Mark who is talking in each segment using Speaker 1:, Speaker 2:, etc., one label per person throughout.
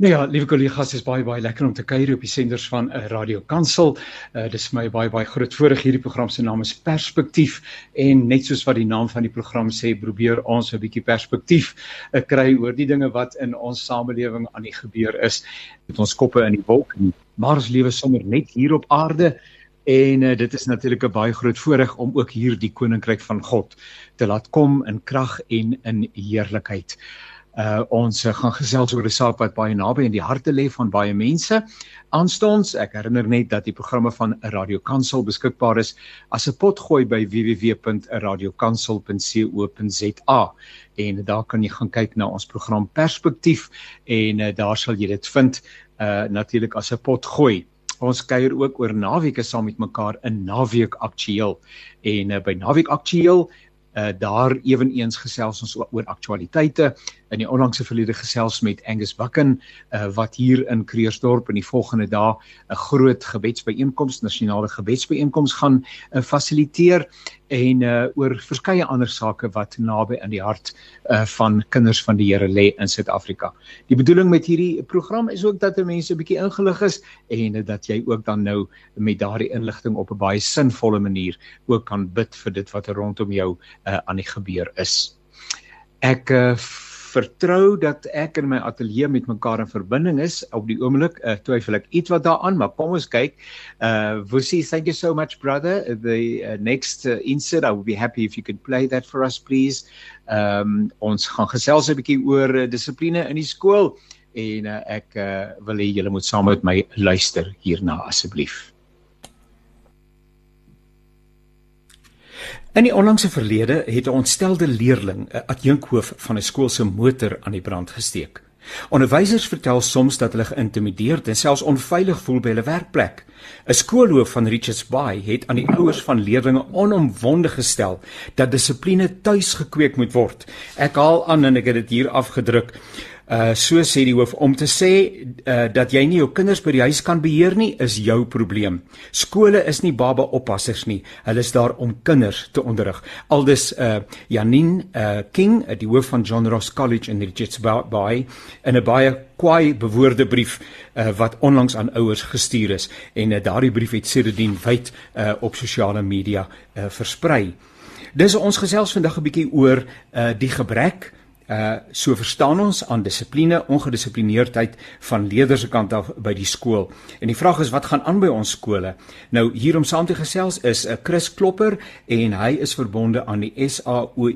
Speaker 1: Nou ja, liewe kollegas, is baie baie lekker om te kuier op die senders van 'n uh, Radio Kansel. Uh, dis my baie baie groot voorreg hierdie program se naam is Perspektief en net soos wat die naam van die program sê, probeer ons 'n bietjie perspektief uh, kry oor die dinge wat in ons samelewing aan die gebeur is. Met ons koppe in die wolk, maar ons lewe sommer net hier op aarde. En uh, dit is natuurlik 'n baie groot voorreg om ook hier die koninkryk van God te laat kom in krag en in heerlikheid. Uh ons uh, gaan gesels oor 'n saak wat baie naby in die harte lê van baie mense. Aanstonds, ek herinner net dat die programme van Radio Kansel beskikbaar is as 'n potgooi by www.radiokansel.co.za en daar kan jy gaan kyk na ons program Perspektief en uh, daar sal jy dit vind uh natuurlik as 'n potgooi. Ons kuier ook oor naweke saam met mekaar in Naweek Aktueel en uh, by Naweek Aktueel uh, daar ewenigs gesels ons oor aktualiteite in die onlangse verlede gesels met Angus Bucken uh, wat hier in Kreersdorp in die volgende dae 'n groot gebedsbyeenkoms nasionale gebedsbyeenkoms gaan uh, fasiliteer en uh, oor verskeie ander sake wat naby aan die hart uh, van kinders van die Here lê in Suid-Afrika. Die bedoeling met hierdie program is ook dat mense 'n bietjie ingelig is en uh, dat jy ook dan nou met daardie inligting op 'n baie sinvolle manier ook kan bid vir dit wat rondom jou uh, aan die gebeur is. Ek uh, vertrou dat ek in my ateljee met mekaar in verbinding is op die oomblik uh, twyfel ek iets wat daaraan maar kom ons kyk. Uh Vusi thank you so much brother. The uh, next uh, insert I would be happy if you could play that for us please. Um ons gaan gesels 'n bietjie oor uh, dissipline in die skool en uh, ek uh, wil hê julle moet saam met my luister hierna asseblief In die onlangse verlede het 'n ontstelde leerling 'n adjunkhoof van 'n skool se motor aan die brand gesteek. Onderwysers vertel soms dat hulle geïntimideerd en selfs onveilig voel by hulle werkplek. 'n Skoolhoof van Richards Bay het aan die ouers van leerders onomwonde gestel dat dissipline tuis gekweek moet word. Ek haal aan en ek het dit hier afgedruk. Uh so sê die hoof om te sê uh dat jy nie jou kinders by die huis kan beheer nie is jou probleem. Skole is nie baba oppassers nie. Hulle is daar om kinders te onderrig. Aldus uh Janine uh King, uh, die hoof van John Ross College in Richards Bay in 'n baie kwaai bewoorde brief uh wat onlangs aan ouers gestuur is en uh, daardie brief het sedertdien wyd uh op sosiale media uh versprei. Dis ons gesels vandag 'n bietjie oor uh die gebrek Uh so verstaan ons aan dissipline, ongedissiplineerdheid van leerders se kant af by die skool. En die vraag is wat gaan aan by ons skole? Nou hier om saam te gesels is 'n uh, Chris Klopper en hy is verbonde aan die SAOU.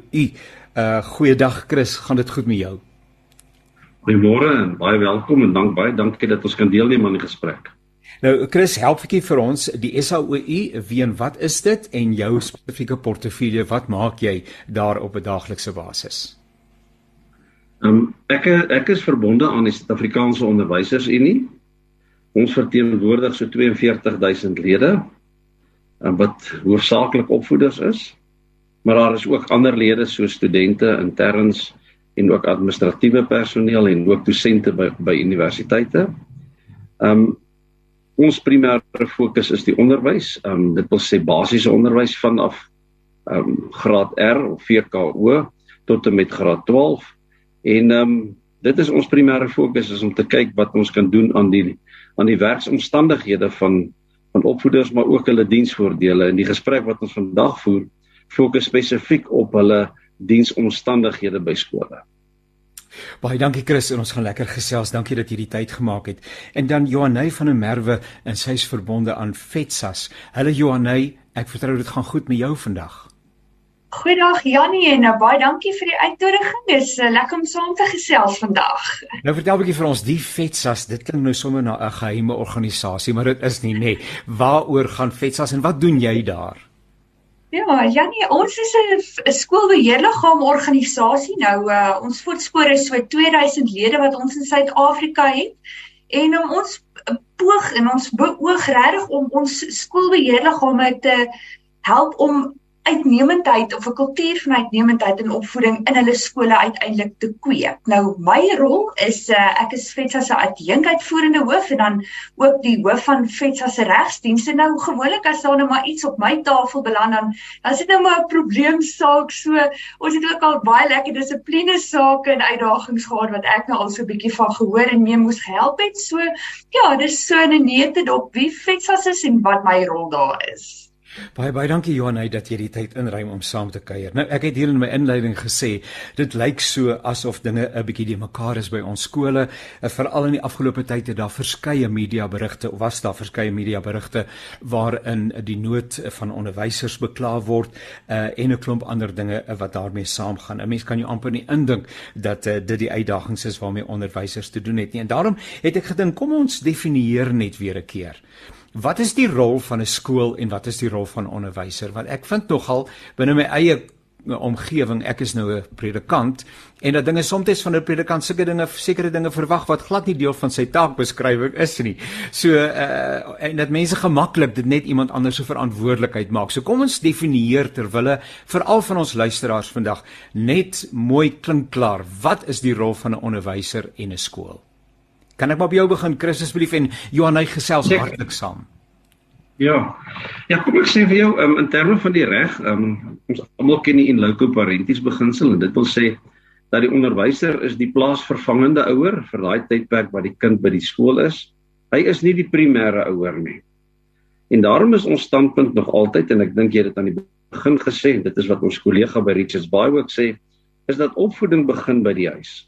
Speaker 1: Uh goeiedag Chris, gaan dit goed met jou?
Speaker 2: Goeiemôre en baie welkom en dank baie dankie dat ons kan deelneem aan die gesprek.
Speaker 1: Nou Chris, help ekie vir ons die SAOU, wie en wat is dit en jou spesifieke portefeulje, wat maak jy daar op 'n daaglikse basis?
Speaker 2: Um, ek ek is verbonde aan die Suid-Afrikaanse Onderwysersunie. Ons verteenwoordig so 42000 lede um, wat hoofsaaklik opvoeders is. Maar daar is ook ander lede so studente, interns en ook administratiewe personeel en ook dosente by by universiteite. Um ons primêre fokus is die onderwys. Um dit wil sê basiese onderwys vanaf um graad R of VKO tot en met graad 12 En ehm um, dit is ons primêre fokus is om te kyk wat ons kan doen aan die aan die werksomstandighede van van opvoeders maar ook hulle diensvoordele. En die gesprek wat ons vandag voer fokus spesifiek op hulle diensomstandighede by skole.
Speaker 1: Baie dankie Chris en ons gaan lekker gesels. Dankie dat jy die tyd gemaak het. En dan Johanay van der Merwe en sy's verbonde aan Vetsas. Hulle Johanay, ek vertrou dit gaan goed met jou vandag.
Speaker 3: Goeiedag Jannie en nou baie dankie vir die uitnodiging. Dis uh, lekker om saam te gesels vandag.
Speaker 1: Nou vertel 'n bietjie vir ons die FETSAS. Dit klink nou sommer na 'n geheime organisasie, maar dit is nie nê. Nee. Waaroor gaan FETSAS en wat doen jy daar?
Speaker 3: Ja, Jannie, ons is 'n skoolbeheerliggaam organisasie. Nou uh, ons voortspoor is so 2000 lede wat ons in Suid-Afrika het. En um, ons poog en ons beoog regtig om ons skoolbeheerliggame te help om uitnemendheid of 'n kultuur van uitnemendheid in opvoeding in hulle skole uiteindelik te kweek. Nou my rol is uh, ek is FETSA se adjunkuitvoerende hoof en dan ook die hoof van FETSA se regsdienste. Nou gewoonlik as daar nou maar iets op my tafel beland dan is dit nou maar 'n probleemsaak. So ons het ook al baie lekker dissipline sake en uitdagings gehad wat ek nou al so 'n bietjie van gehoor en mee moes gehelp het. So ja, dis so 'n neete dop wie FETSA is en wat my rol daar is.
Speaker 1: Baie baie dankie Johanay dat jy die tyd inruim om saam te kuier. Nou ek het hier in my inleiding gesê dit lyk so asof dinge 'n bietjie die mekaar is by ons skole. Eh, veral in die afgelope tyd het daar verskeie media berigte of was daar verskeie media berigte waarin die nood van onderwysers bekla word uh, en 'n klomp ander dinge wat daarmee saamgaan. 'n Mens kan jou amper nie indink dat uh, dit die uitdagings is waarmee onderwysers te doen het nie. En daarom het ek gedink kom ons definieer net weer 'n keer. Wat is die rol van 'n skool en wat is die rol van onderwyser? Want ek vind nogal binne my eie omgewing, ek is nou 'n predikant en dat dinge soms van 'n predikant sulke dinge sekere dinge verwag wat glad nie deel van sy taakbeskrywing is nie. So uh en dat mense gemaklik dit net iemand anders se verantwoordelikheid maak. So kom ons definieer terwille veral van ons luisteraars vandag net mooi klink klaar. Wat is die rol van 'n onderwyser en 'n skool? Kan ek maar by jou begin Chris asseblief en Johanay gesels hartlik saam.
Speaker 2: Ja. Ja, kom ek sê vir jou um, in terme van die reg, um, ons almal ken die in loco parentis beginsel en dit wil sê dat die onderwyser is die plaasvervangende ouer vir daai tydperk wat die kind by die skool is. Hy is nie die primêre ouer nie. En daarom is ons standpunt nog altyd en ek dink jy het dit aan die begin gesê en dit is wat ons kollega by Richards Bay ook sê, is dat opvoeding begin by die huis.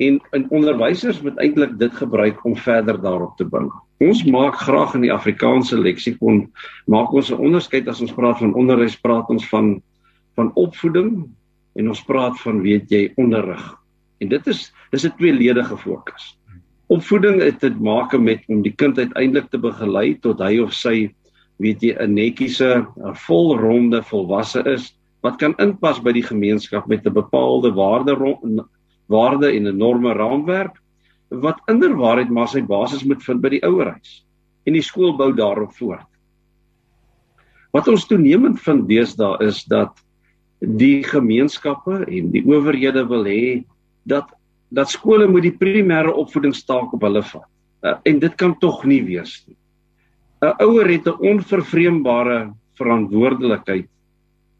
Speaker 2: En in onderwysers moet eintlik dit gebruik om verder daarop te bou. Ons maak graag in die Afrikaanse leksikon maak ons 'n onderskeid as ons praat van onderwys, praat ons van van opvoeding en ons praat van weet jy onderrig. En dit is dis 'n tweeledige fokus. Opvoeding het te maak met om die kind uiteindelik te begelei tot hy of sy weet jy 'n netjiese, 'n volronde volwasse is wat kan inpas by die gemeenskap met 'n bepaalde waarde waarde en 'n norme raamwerk wat inderwaarheid maar sy basis moet vind by die ouerhuis en die skool bou daarop voort. Wat ons toenemend vind deesdae is dat die gemeenskappe en die owerhede wil hê dat dat skole moet die primêre opvoedingstaak op hulle vat. Uh, en dit kan tog nie wees nie. 'n Ouer het 'n onvervreembare verantwoordelikheid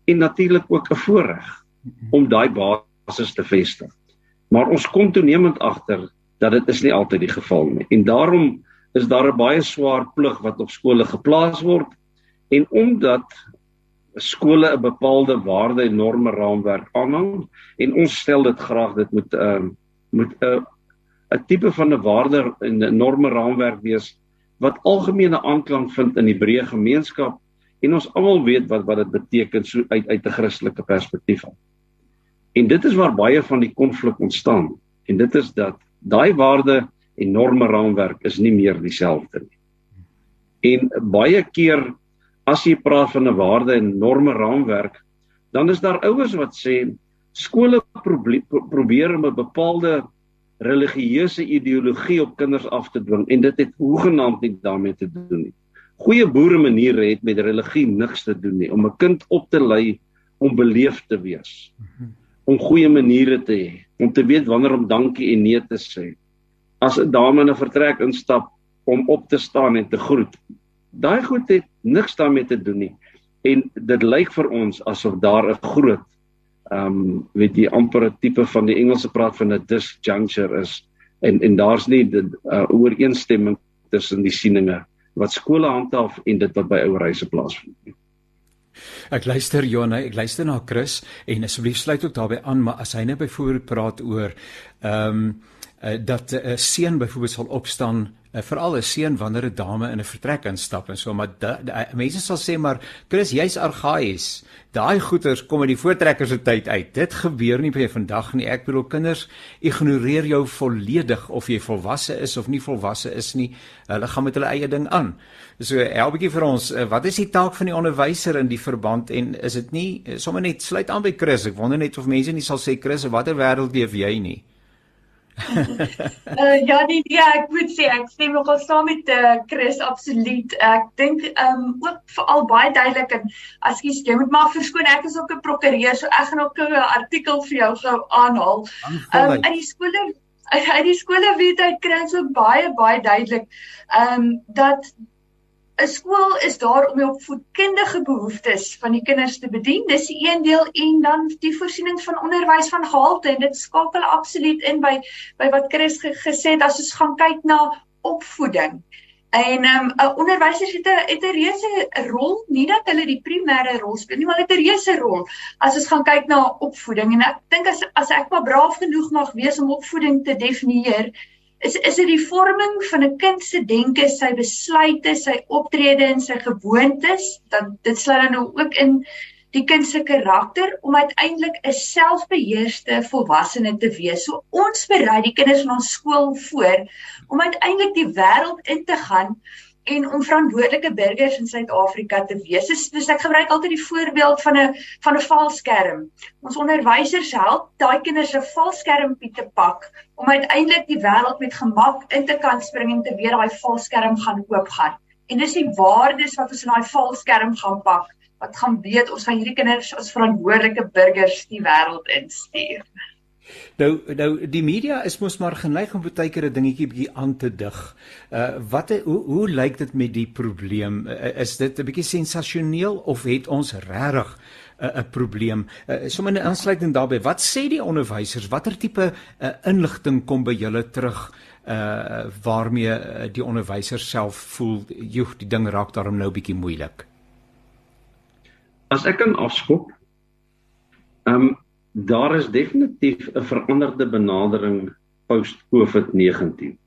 Speaker 2: en natuurlik ook 'n voorreg om daai basis te vestig. Maar ons kom toenemend agter dat dit is nie altyd die geval nie. En daarom is daar 'n baie swaar plig wat op skole geplaas word en omdat skole 'n bepaalde waarde en norme raamwerk aanhang en ons stel dit graag dit moet 'n uh, ehm, moet 'n uh, 'n tipe van 'n waarde en 'n norme raamwerk wees wat algemene aanklank vind in die breë gemeenskap en ons almal weet wat wat dit beteken so uit uit 'n Christelike perspektief af. En dit is waar baie van die konflik ontstaan. En dit is dat daai waarde en norme raamwerk is nie meer dieselfde nie. En baie keer as jy praat van 'n waarde en norme raamwerk, dan is daar ouers wat sê skole probeer om 'n bepaalde religieuse ideologie op kinders af te dwing en dit het hoegenaamd nie daarmee te doen nie. Goeie boere maniere het met religie niks te doen nie om 'n kind op te lei om beleef te wees. Om goeie maniere te hê, om te weet wanneer om dankie en nee te sê. As 'n dame in 'n vertrek instap om op te staan en te groet. Daai goed het niks daarmee te doen nie. En dit lyk vir ons asof daar 'n groot ehm um, weet jy amper 'n tipe van die Engelse praat van 'n disjuncture is en en daar's nie 'n uh, ooreenstemming tussen die sieninge wat skole handhaaf en dit wat by ouerhuise plaasvind nie.
Speaker 1: Ek luister Jona, ek luister na Chris en asseblief sluit ook daarbey aan, maar as hy net byvoorbeeld praat oor ehm um, uh, dat 'n uh, seun byvoorbeeld sal opstaan uh, veral 'n seun wanneer 'n dame in 'n vertrek instap en so maar da, da, mense sal sê maar Chris jy's argaïs. Daai goeters kom uit die voortrekkers se tyd uit. Dit gebeur nie by vandag nie. Ek bedoel kinders ignoreer jou volledig of jy volwasse is of nie volwasse is nie. Hulle gaan met hulle eie ding aan. So help bietjie vir ons, uh, wat is die taak van die onderwyser in die verband en is dit nie sommer net sluit aan by Chris. Ek wonder net of mense nie sal sê Chris, watter wêreld leef jy nie?
Speaker 3: Uh, ja nee ja ek moet sê ek stem nogal saam met uh, Chris absoluut. Ek dink um ook veral baie duidelik en ekskuus jy moet maar verskoon ek is ook 'n prokureur so ek gaan ook 'n artikel vir jou gou aanhaal. Um in die skole uit die skole weet hy kry ook baie baie duidelik um dat 'n skool is daar om die opvoedkundige behoeftes van die kinders te bedien. Dis die een deel en dan die voorsiening van onderwys van gehalte en dit skakel absoluut in by by wat Chris ge gesê het as ons gaan kyk na opvoeding. En ehm um, onderwysers het 'n het 'n reuse rol, nie dat hulle die primêre rol speel nie, maar het 'n reuse rol as ons gaan kyk na opvoeding. En ek dink as as ek maar braaf genoeg mag wees om opvoeding te definieer, is is dit die vorming van 'n kind se denke, sy besluite, sy optrede en sy gewoontes, dan dit sluit dan nou ook in die kind se karakter om uiteindelik 'n selfbeheerste volwassene te wees. So ons berei die kinders van ons skool voor om uiteindelik die wêreld in te gaan en om verantwoordelike burgers in Suid-Afrika te wees. Dis dis ek gebruik altyd die voorbeeld van 'n van 'n valskerm. Ons onderwysers help daai kinders 'n valskermpie te pak om uiteindelik die wêreld met gemak in te kan spring en te weet daai valskerm gaan oopgaan. En dis die waardes wat ons in daai valskerm gaan pak. Wat gaan weet ons gaan hierdie kinders as verantwoordelike burgers die wêreld instuur.
Speaker 1: Nou nou die media is mos maar geneig om baie keer 'n dingetjie bietjie aan te dig. Uh wat hoe hoe lyk dit met die probleem? Uh, is dit 'n bietjie sensasioneel of het ons regtig uh, 'n probleem? Uh, Sommige in aansluiting daarbey, wat sê die onderwysers? Watter tipe uh, inligting kom by julle terug? uh waarmee uh, die onderwysers self voel joh die ding raak daarom nou bietjie moeilik.
Speaker 2: As ek kan afskop. Ehm um, daar is definitief 'n veranderde benadering post COVID-19.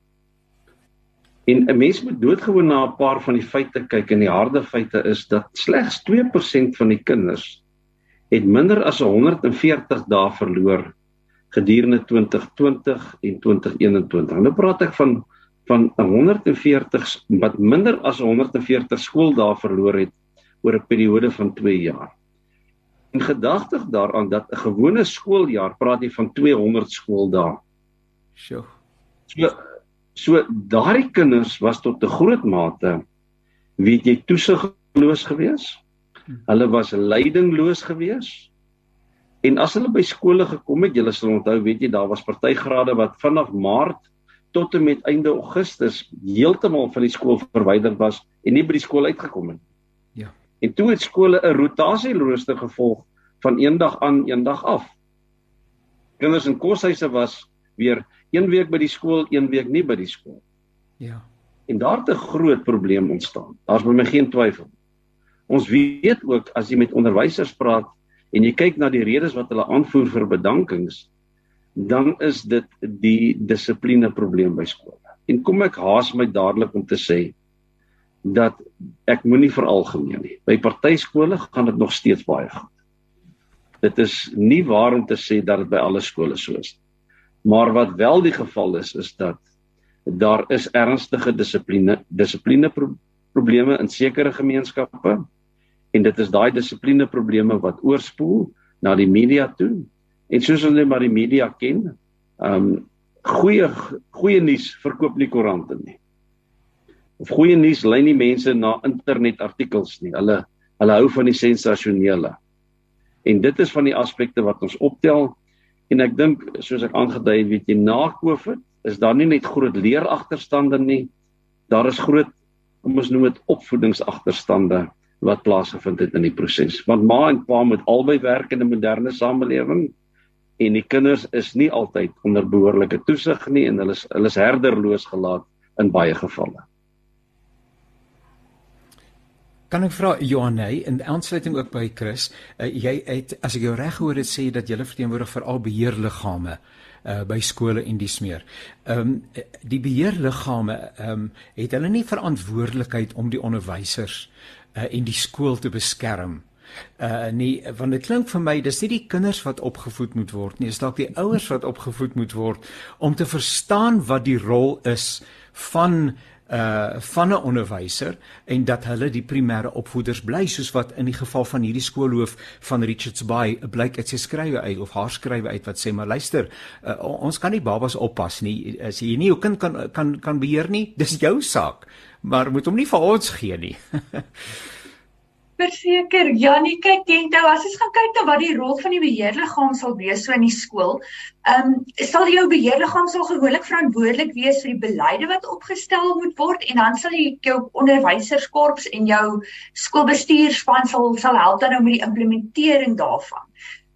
Speaker 2: En 'n mens moet doodgewoon na 'n paar van die feite kyk en die harde feite is dat slegs 2% van die kinders het minder as 140 dae verloor gedurende 2020 en 2021. Nou praat ek van van 140 wat minder as 140 skooldae verloor het oor 'n periode van 2 jaar. En gedagtig daaraan dat 'n gewone skooljaar praat jy van 200 skooldae.
Speaker 1: Sjoe.
Speaker 2: So so daardie kinders was tot 'n groot mate weet jy toesigloos geweest. Hulle was leidingloos geweest. En as hulle by skole gekom het, julle sal onthou, weet jy, daar was partygrade wat vanaf Maart tot en met einde Augustus heeltemal van die skool verwyder was en nie by die skool uitgekom het nie. En toe het skole 'n rotasielooster gevolg van eendag aan eendag af. Kinders in koshuise was weer een week by die skool, een week nie by die skool.
Speaker 1: Ja.
Speaker 2: En daar het 'n groot probleem ontstaan. Daar's by my geen twyfel. Ons weet ook as jy met onderwysers praat en jy kyk na die redes wat hulle aanvoer vir bedankings, dan is dit die dissipline probleem by skole. En kom ek haas my dadelik om te sê dat ek moenie veralgemeen nie. By party skole gaan dit nog steeds baie goed. Dit is nie waar om te sê dat dit by alle skole so is. Maar wat wel die geval is is dat daar is ernstige dissipline dissipline pro probleme in sekere gemeenskappe en dit is daai dissipline probleme wat oorspoel na die media toe. En soos ons net maar die media ken, ehm um, goeie goeie nuus verkoop nie koerante nie of goeie nuus lei nie mense na internetartikels nie. Hulle hulle hou van die sensasionele. En dit is van die aspekte wat ons optel en ek dink soos ek aangedui het, weet jy, na Covid is daar nie net groot leeragterstande nie. Daar is groot kom ons noem dit opvoedingsagterstande wat plaasgevind het in die proses. Want ma en pa moet albei werk in 'n moderne samelewing en die kinders is nie altyd onder behoorlike toesig nie en hulle is hulle is herderloos gelaat in baie gevalle.
Speaker 1: Kan ek vra Johanne in aansluiting ook by Chris, uh, jy het as ek jou reg gehoor het sê dat jy verteenwoordig vir al beheerliggame uh by skole en dis meer. Ehm um, die beheerliggame ehm um, het hulle nie verantwoordelikheid om die onderwysers uh en die skool te beskerm. Uh nee, want dit klink vir my dis nie die kinders wat opgevoed moet word nie, dis dalk die ouers wat opgevoed moet word om te verstaan wat die rol is van uh van 'n onderwyser en dat hulle die primêre opvoeders bly soos wat in die geval van hierdie skoolhoof van Richards Bay blyk dit sy skrywe uit of haar skrywe uit wat sê maar luister uh, ons kan nie babas oppas nie. As jy nie jou kind kan kan kan beheer nie dis jou saak. Maar moet hom nie vir ons gee nie
Speaker 3: Verseker, Janie, kyk net nou as ons gaan kyk na wat die rol van die beheerliggaam sal wees so in die skool. Ehm um, sal jou beheerliggaam sal gewoonlik verantwoordelik wees vir die beleide wat opgestel moet word en dan sal jy jou onderwyserskorps en jou skoolbestuurspan sal sal help dan nou met die implementering daarvan.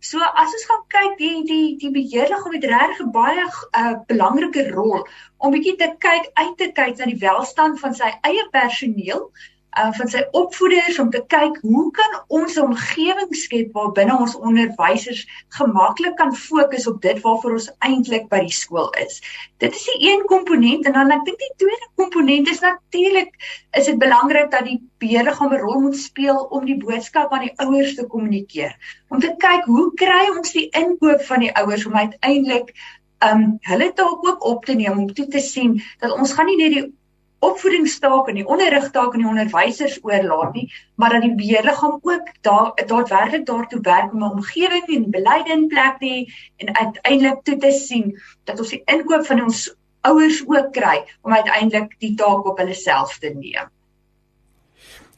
Speaker 3: So as ons gaan kyk die die die beheerliggaam het regtig 'n baie uh, belangrike rol om bietjie te kyk uit te kyk na die welstand van sy eie personeel uh, van sy opvoeders om te kyk hoe kan ons 'n omgewing skep waar binne ons onderwysers gemaklik kan fokus op dit waarvoor ons eintlik by die skool is. Dit is die een komponent en dan ek dink die tweede komponent is natuurlik is dit belangrik dat die beheerliggaam 'n rol moet speel om die boodskap aan die ouers te kommunikeer. Om te kyk hoe kry ons die inkoop van die ouers om uiteindelik um hulle taak ook op te neem om toe te sien dat ons gaan nie net die opvoedingstaak en die onderrigtaak aan die onderwysers oorlaat nie, maar dat die beheerliggaam ook daar daadwerklik daartoe werk om 'n omgewing en beleide in plek te hê en uiteindelik toe te sien dat ons die inkoop van ons ouers ook kry om uiteindelik die taak op hulle self te neem.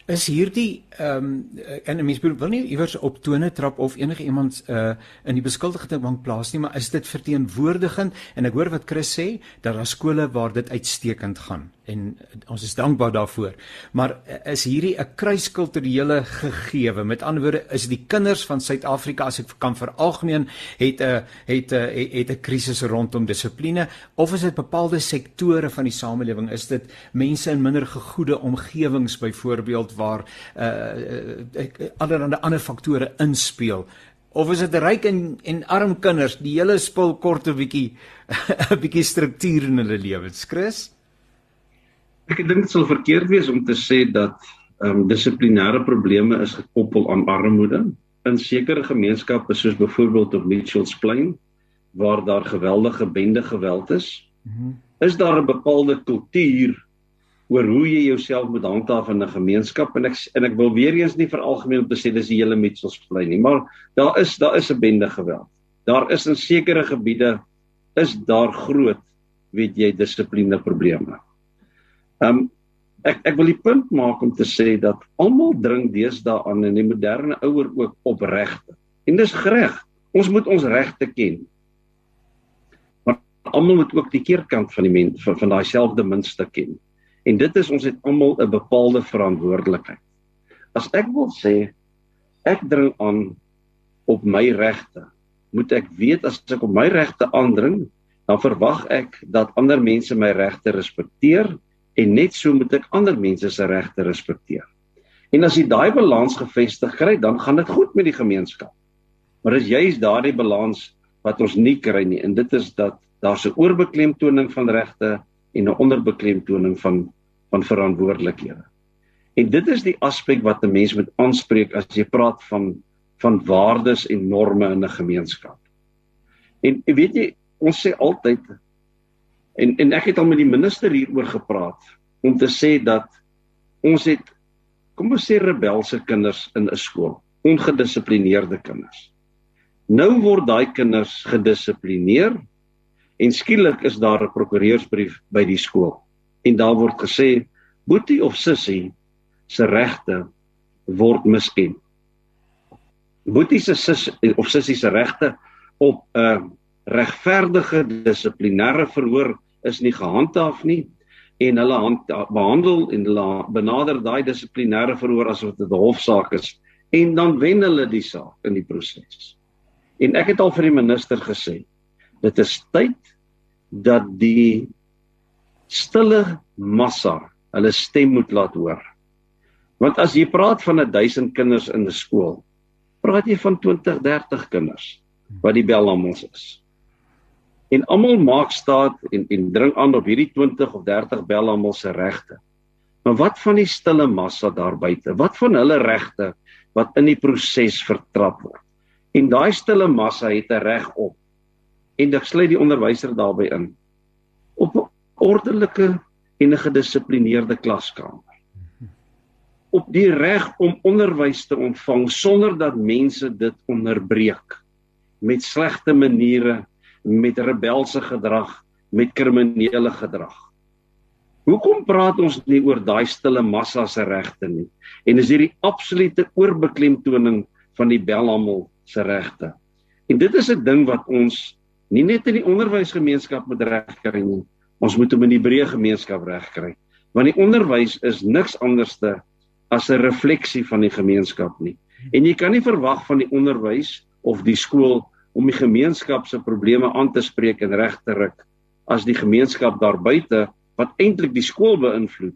Speaker 1: Is hierdie ehm um, en 'n mens wil nie iewers op tone trap of enige iemand uh in die beskuldigde bank plaas nie, maar is dit verteenwoordigend? En ek hoor wat Chris sê dat daar skole waar dit uitstekend gaan en ons is dankbaar daarvoor. Maar eh, is hierdie 'n kruiskulturele gegewe? Met ander woorde, is die kinders van Suid-Afrika as ek kan veralgemeen, het 'n het 'n het 'n krisis rondom dissipline of is dit bepaalde sektore van die samelewing? Is dit mense in minder gegoede omgewings byvoorbeeld waar uh allerlei ander faktore inspeel? Of is dit ryk en en arm kinders, die hele spul kort 'n bietjie 'n bietjie struktuur in hulle lewens, Chris?
Speaker 2: Ek dink dit sal verkeerd wees om te sê dat ehm um, dissiplinêre probleme is gekoppel aan armoede in sekere gemeenskappe soos byvoorbeeld op Mitchells Plain waar daar geweldige bende geweld is. -hmm. Is daar 'n bepaalde kultuur oor hoe jy jouself moet handhaaf in 'n gemeenskap en ek en ek wil weer eens nie vir algemeen om te sê dis die hele Mitchells Plain nie, maar daar is daar is 'n bende geweld. Daar is in sekere gebiede is daar groot weet jy dissipline probleme. Ehm um, ek ek wil die punt maak om te sê dat almal dring deesdae aan in die moderne ouer ook op regte. En dis reg. Ons moet ons regte ken. Maar almal moet ook die keerkant van die mens van, van daai selfde munste ken. En dit is ons het almal 'n bepaalde verantwoordelikheid. As ek wil sê ek dring aan op my regte, moet ek weet as ek op my regte aandring, dan verwag ek dat ander mense my regte respekteer en net so moet ek ander mense se regte respekteer. En as jy daai balans gevestig kry, dan gaan dit goed met die gemeenskap. Maar as jy is daardie balans wat ons nie kry nie en dit is dat daar's 'n oorbeklemtoning van regte en 'n onderbeklemtoning van van verantwoordelikhede. En dit is die aspek wat 'n mens moet aanspreek as jy praat van van waardes en norme in 'n gemeenskap. En weet jy, ons sê altyd En en ek het al met die minister hieroor gepraat om te sê dat ons het kom ons sê rebelse kinders in 'n skool, ongedissiplineerde kinders. Nou word daai kinders gedissiplineer en skielik is daar 'n prokureursbrief by die skool en daar word gesê boetie of sussie se regte word misken. Boetie se sus of sussie se regte op 'n uh, regverdige dissiplinêre verhoor is nie gehandhaaf nie en hulle hand, behandel en hulle benader daai dissiplinêre verhoor asof dit 'n hofsaak is en dan wen hulle die saak in die proses. En ek het al vir die minister gesê dit is tyd dat die stille massa hulle stem moet laat hoor. Want as jy praat van 1000 kinders in 'n skool, praat jy van 20, 30 kinders wat die bel aan ons is en almal maak staat en en dring aan op hierdie 20 of 30 bel almal se regte. Maar wat van die stille massa daar buite? Wat van hulle regte wat in die proses vertrap word? En daai stille massa het 'n reg op. En ek sluit die onderwyser daarbey in op 'n ordelike en 'n gedissiplineerde klaskamer. Op die reg om onderwys te ontvang sonder dat mense dit onderbreek met slegte maniere, met rebelse gedrag, met kriminele gedrag. Hoekom praat ons nie oor daai stille massa se regte nie? En is hierdie absolute oorbeklemtoning van die belhamel se regte? En dit is 'n ding wat ons nie net in die onderwysgemeenskap moet regkry nie. Ons moet hom in die breë gemeenskap regkry. Want die onderwys is niks anderste as 'n refleksie van die gemeenskap nie. En jy kan nie verwag van die onderwys of die skool om die gemeenskap se probleme aan te spreek en reg te ruk as die gemeenskap daar buite wat eintlik die skool beïnvloed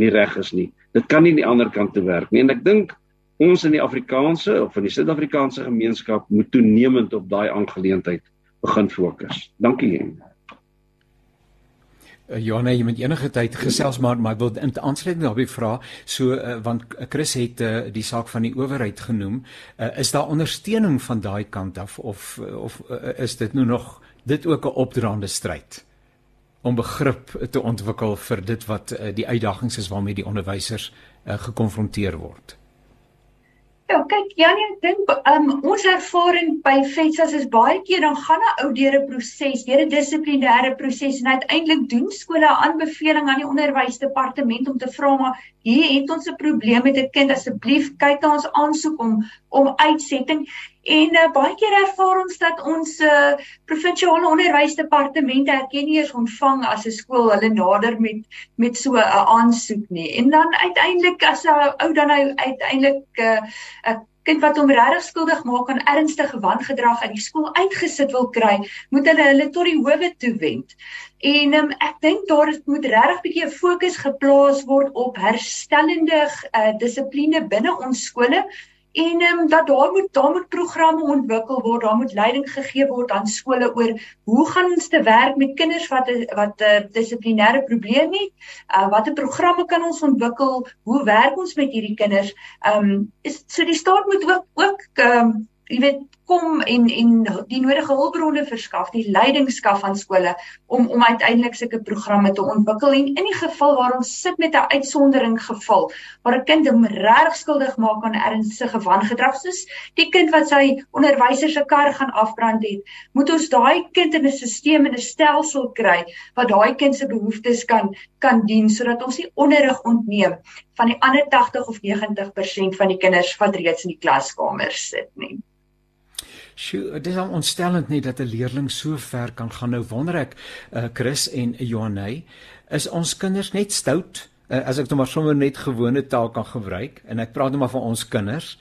Speaker 2: nie reg is nie. Dit kan nie aan die ander kant toe werk nie. En ek dink ons in die Afrikaanse of in die Suid-Afrikaanse gemeenskap moet toenemend op daai aangeleentheid begin fokus. Dankie.
Speaker 1: Uh, Johanna, jy moet enige tyd gesels maar maar ek wil in aansluiting daarby vra so uh, want Chris het uh, die saak van die owerheid genoem. Uh, is daar ondersteuning van daai kant af of of uh, is dit nou nog dit ook 'n opdraande stryd om begrip te ontwikkel vir dit wat uh, die uitdagings is waarmee die onderwysers uh, gekonfronteer word?
Speaker 3: Ja, kyk Janie, ek dink um, ons ervaring by FETSAS is baie keer dan gaan 'n ou deur 'n proses, deur 'n dissiplinêre proses en uiteindelik doen skole 'n aanbeveling aan die onderwysdepartement om te vra maar hier het ons 'n probleem met 'n kind, asseblief kyk na ons aansoek om om uitsetting. En uh, baie keer ervaar ons dat ons uh, provinsiale onderwysdepartemente erken nie eens ontvang as 'n skool hulle nader met met so 'n uh, aansoek nie. En dan uiteindelik as 'n ou dan nou uiteindelik 'n uh, 'n kind wat hom regtig skuldig maak aan ernstige wangedrag uit die skool uitgesit wil kry, moet hulle hulle tot die howe toe wend. En um, ek dink daar moet regtig 'n bietjie fokus geplaas word op herstellende uh, dissipline binne ons skole En ehm um, dat daar moet daar moet programme ontwikkel word, daar moet leiding gegee word aan skole oor hoe gaan ons te werk met kinders wat wat 'n uh, dissiplinêre probleem het? Uh watter programme kan ons ontwikkel? Hoe werk ons met hierdie kinders? Ehm um, is so die staat moet ook ook ehm um, jy weet kom en en die nodige hulpbronne verskaf, die leidingskap van skole om om uiteindelik sulke programme te ontwikkel en in die geval waar ons sit met 'n uitsondering geval waar 'n kind hom reg skuldig maak aan ernstige wangedrag soos die kind wat sy onderwyser se kar gaan afbrand het, moet ons daai kind in 'n stelsel en 'n stelsel kry wat daai kind se behoeftes kan kan dien sodat ons nie onderrig ontneem van die ander 80 of 90% van die kinders wat reeds in die klaskamer sit nie.
Speaker 1: Sjoe, dit is al ontstellend net dat 'n leerling so ver kan gaan. Nou wonder ek, uh, Chris en Johanay, is ons kinders net stout? Uh, as ek nou maar sommer net gewone taal kan gebruik en ek praat net maar van ons kinders.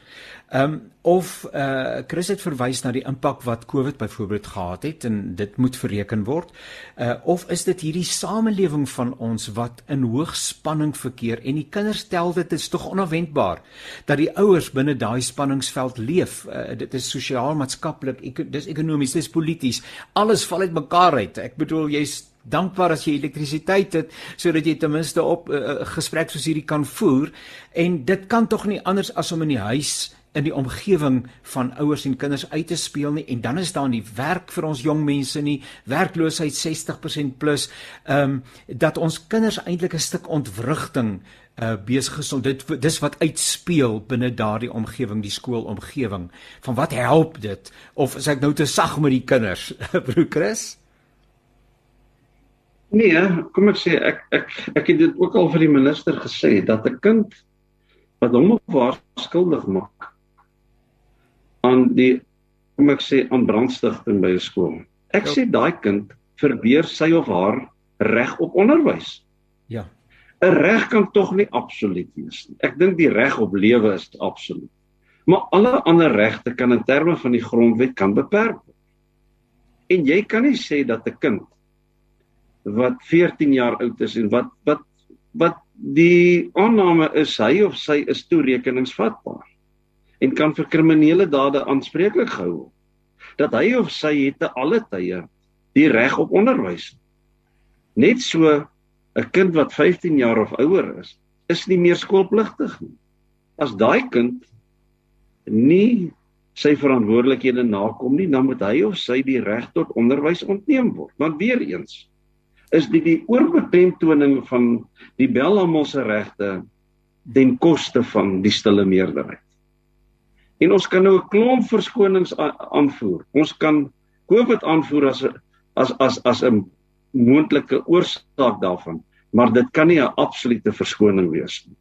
Speaker 1: Ehm um, of eh uh, Chris het verwys na die impak wat COVID byvoorbeeld gehad het en dit moet bereken word. Eh uh, of is dit hierdie samelewing van ons wat in hoogspanning verkeer en die kinders tel dit is tog onverwendbaar dat die ouers binne daai spanningsveld leef. Uh, dit is sosiaal, maatskaplik, ek, dis ekonomies, dis polities. Alles val uit mekaar uit. Ek bedoel jy's dankbaar as jy elektrisiteit het sodat jy ten minste op 'n uh, gesprek soos hierdie kan voer en dit kan tog nie anders as om in die huis in die omgewing van ouers en kinders uit te speel nie. En dan is daar nie werk vir ons jong mense nie. Werkloosheid 60% plus. Ehm um, dat ons kinders eintlik 'n stuk ontwrigting uh besig is om dit dis wat uitspeel binne daardie omgewing die skoolomgewing. Van wat help dit? Of is ek nou te sag met die kinders broer Chris?
Speaker 2: Nee, kom ek sê ek ek ek het dit ook al vir die minister gesê dat 'n kind wat hom of haar skuldig maak aan die kom ek sê aan brandstigting by 'n skool. Ek ja. sê daai kind verbeer sy of haar reg op onderwys.
Speaker 1: Ja.
Speaker 2: 'n Reg kan tog nie absoluut wees nie. Ek dink die reg op lewe is absoluut. Maar alle ander regte kan in terme van die grondwet kan beperk word. En jy kan nie sê dat 'n kind wat 14 jaar oud is en wat wat wat die aanname is hy of sy is toerekeningsvatbaar en kan vir kriminele dade aanspreeklik gehou word. Dat hy of sy het te alle tye die reg op onderwys. Net so 'n kind wat 15 jaar of ouer is, is nie meer skoolpligtig nie. As daai kind nie sy verantwoordelikhede nakom nie, dan moet hy of sy die reg tot onderwys ontneem word. Want weer eens, is die die oorbeklemtoning van die Belhamelse regte ten koste van die stille meerderheid. En ons kan nou 'n klomp verskonings aanvoer. Ons kan COVID aanvoer as as as as 'n moontlike oorsaak daarvan, maar dit kan nie 'n absolute verskoning wees nie.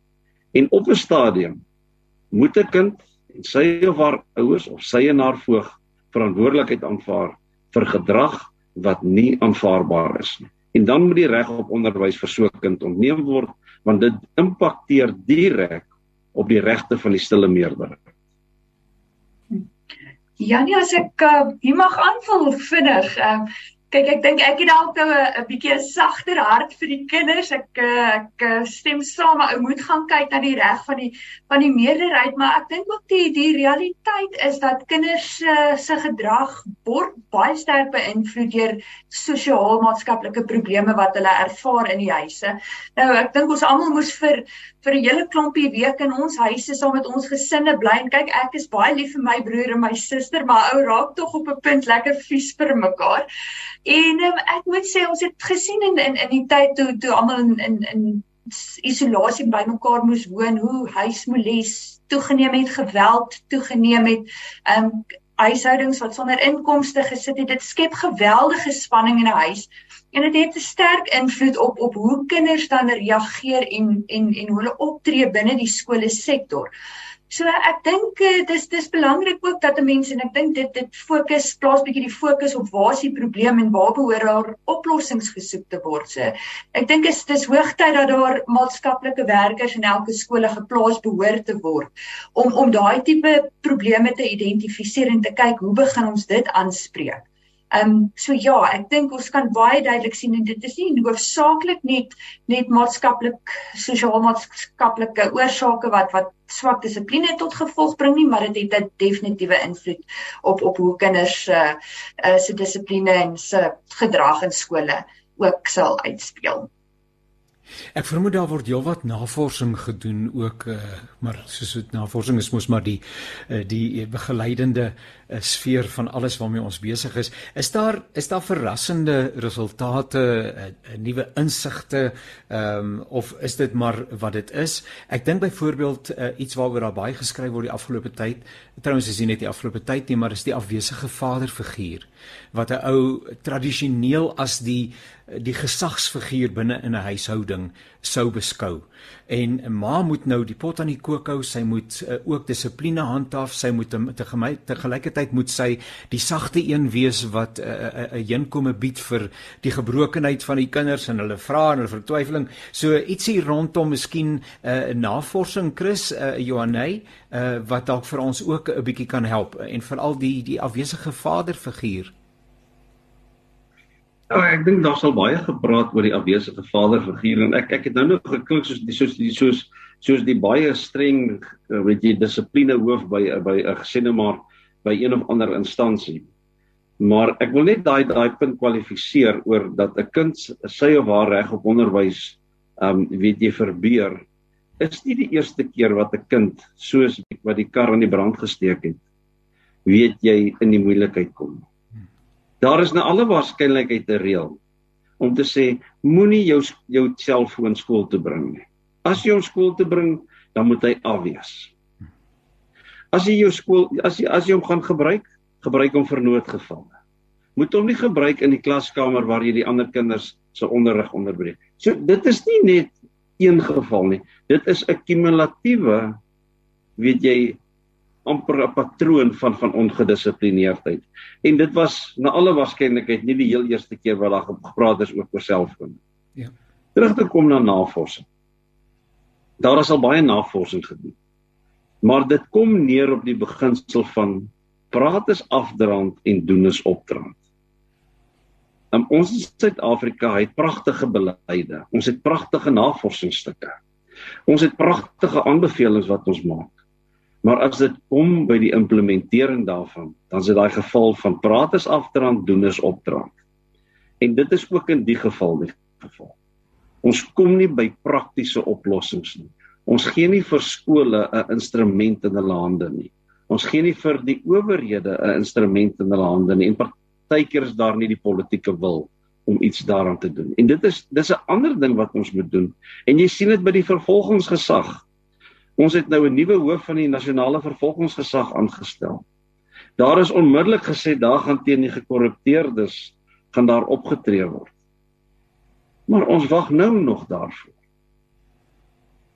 Speaker 2: En op 'n stadium moet 'n kind en sy of haar ouers of sy en haar voog verantwoordelikheid aanvaar vir gedrag wat nie aanvaarbaar is nie. En dan moet die reg op onderwys vir so 'n kind ontneem word want dit impakteer direk op die regte van die stille meerderheid.
Speaker 3: Janie, as ek uh, hier mag aanvul vinnig, uh, Kyk, ek dink ek het dalk nou 'n bietjie 'n sagter hart vir die kinders. Ek eh, ek eh, stem saam, ou moet gaan kyk na die reg van die van die meerderheid, maar ek dink ook die die realiteit is dat kinders uh, se gedrag word baie sterk beïnvloed deur sosio-maatskaplike probleme wat hulle ervaar in die huise. Nou, ek dink ons almal moes vir vir 'n hele klompie weke in ons huise saam met ons gesinne bly en kyk ek is baie lief vir my broer en my suster maar ou raak tog op 'n punt lekker vies vir mekaar. En um, ek moet sê ons het gesien in in in die tyd toe toe almal in in in isolasie by mekaar moes woon hoe huismoelies toegeneem het geweld toegeneem het. Um huishoudings wat sonder inkomste gesit het dit skep geweldige spanning in 'n huis en dit het 'n sterk invloed op op hoe kinders dan reageer en en en hoe hulle optree binne die skole sektor. So ek dink uh, dis dis belangrik ook dat 'n mens en ek dink dit dit fokus plaas bietjie die fokus op waar is die probleem en waar behoort daar oplossings gesoek te word. So ek dink is dis hoogtyd dat daar maatskaplike werkers in elke skole geplaas behoort te word om om daai tipe probleme te identifiseer en te kyk hoe begin ons dit aanspreek. Ehm um, so ja, ek dink ons kan baie duidelik sien en dit is nie hoofsaaklik net net maatskaplik sosiaal-maatskaplike oorsake wat wat swak dissipline tot gevolg bring nie, maar dit het 'n definitiewe invloed op op hoe kinders se uh, uh, se dissipline en se gedrag in skole ook sal uitspeel.
Speaker 1: Ek vermoed daar word heelwat navorsing gedoen ook uh, maar soos dit navorsing is mos maar die uh, die begeleidende uh, sfeer van alles waarmee ons besig is. Is daar is daar verrassende resultate, nuwe insigte ehm um, of is dit maar wat dit is? Ek dink byvoorbeeld uh, iets waaroor daar baie geskryf word die afgelope tyd. Trouwens is nie die afgelope tyd nie, maar is die afwesige vaderfiguur wat 'n ou tradisioneel as die die gesagsfiguur binne in 'n huishouding sou beskou. En 'n ma moet nou die pot aan die kook hou, sy moet uh, ook dissipline handhaaf, sy moet te, te gelykertyd moet sy die sagte een wees wat 'n uh, 'n uh, uh, inkome bied vir die gebrokenheid van die kinders en hulle vra en hulle vertwyfeling. So ietsie rondom miskien 'n uh, navorsing Chris uh, Johanay uh, wat dalk vir ons ook 'n bietjie kan help en veral die die afwesige vaderfiguur.
Speaker 2: Ja, ek dink daar sal baie gepraat oor die afwesige vaderfiguur en ek ek het nou nog geklink soos die soos die soos soos die baie streng eh, weet jy dissipline hoof by by 'n gesinne maar by een of ander instansie. Maar ek wil net daai daai punt kwalifiseer oor dat 'n kind sy of haar reg op onderwys um weet jy verbeur is nie die eerste keer wat 'n kind soos wat die kar aan die brand gesteek het weet jy in die moeilikheid kom. Daar is na alle waarskynlikheid 'n reël om te sê moenie jou jou selfoon skool toe bring nie. As jy hom skool toe bring, dan moet hy afwees. As jy jou skool as jy as jy hom gaan gebruik, gebruik hom vir noodgevalle. Moet hom nie gebruik in die klaskamer waar jy die ander kinders se onderrig onderbreek. So dit is nie net een geval nie. Dit is 'n kumulatiewe weet jy amper 'n patroon van van ongedissiplineerdheid. En dit was na alle waarskynlikheid nie die heel eerste keer wat daar gepraat is oor selfoon. Ja. Terug te kom na navorsing. Daar is al baie navorsing gedoen. Maar dit kom neer op die beginsel van praat is afdrand en doen is opdrand. Um, ons in Suid-Afrika het pragtige beleide. Ons het pragtige navorsingsstukke. Ons het pragtige aanbevelings wat ons maak. Maar as dit kom by die implementering daarvan, dan is dit daai geval van praat is afdrand, doen is opdrand. En dit is ook in die geval die geval. Ons kom nie by praktiese oplossings nie. Ons gee nie vir skole 'n instrument in hulle hande nie. Ons gee nie vir die owerhede 'n instrument in hulle hande nie. En partykeer is daar nie die politieke wil om iets daaraan te doen. En dit is dis 'n ander ding wat ons moet doen. En jy sien dit by die vervolgingsgesag. Ons het nou 'n nuwe hoof van die nasionale vervolgingsgesag aangestel. Daar is onmiddellik gesê daar gaan teen die gekorrupteerdes gaan daar opgetree word. Maar ons wag nou nog daarvoor.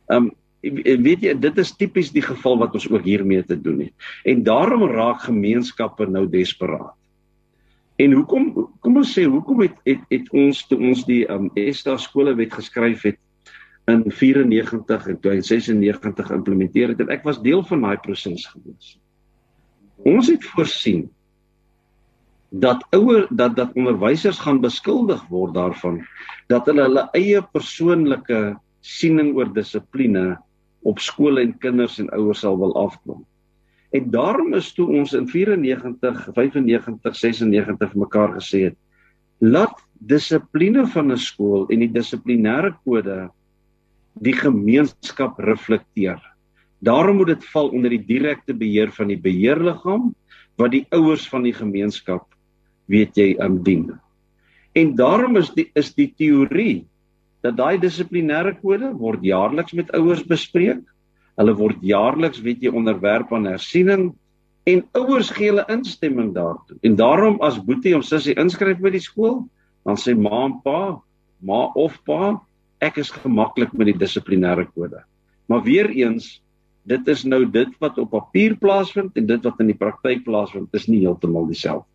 Speaker 2: Ehm um, weet jy dit is tipies die geval wat ons ook hiermee te doen het. En daarom raak gemeenskappe nou desperaat. En hoekom kom ons sê hoekom het het, het ons toe ons die um, ESTA skolewet geskryf het in 94 en 96 geïmplementeer het en ek was deel van daai proses gewees. Ons het voorsien dat ouer dat dat onderwysers gaan beskuldig word daarvan dat hulle hulle eie persoonlike siening oor dissipline op skole en kinders en ouers sal wil afkom. En daarom is toe ons in 94, 95, 96 mekaar gesê het, laat dissipline van 'n skool en die dissiplinêre kode die gemeenskap reflekteer. Daarom moet dit val onder die direkte beheer van die beheerliggaam wat die ouers van die gemeenskap weet jy um dien. En daarom is die is die teorie dat daai dissiplinêre kode word jaarliks met ouers bespreek Hulle word jaarliks weet jy onderwerp aan hersiening en ouers gee hulle instemming daartoe. En daarom as Boetie of Sussie inskryf by die skool, dan sê ma en pa, ma of pa, ek is gemaklik met die dissiplinêre kode. Maar weer eens, dit is nou dit wat op papier plaasvind en dit wat in die praktyk plaasvind, is nie heeltemal dieselfde.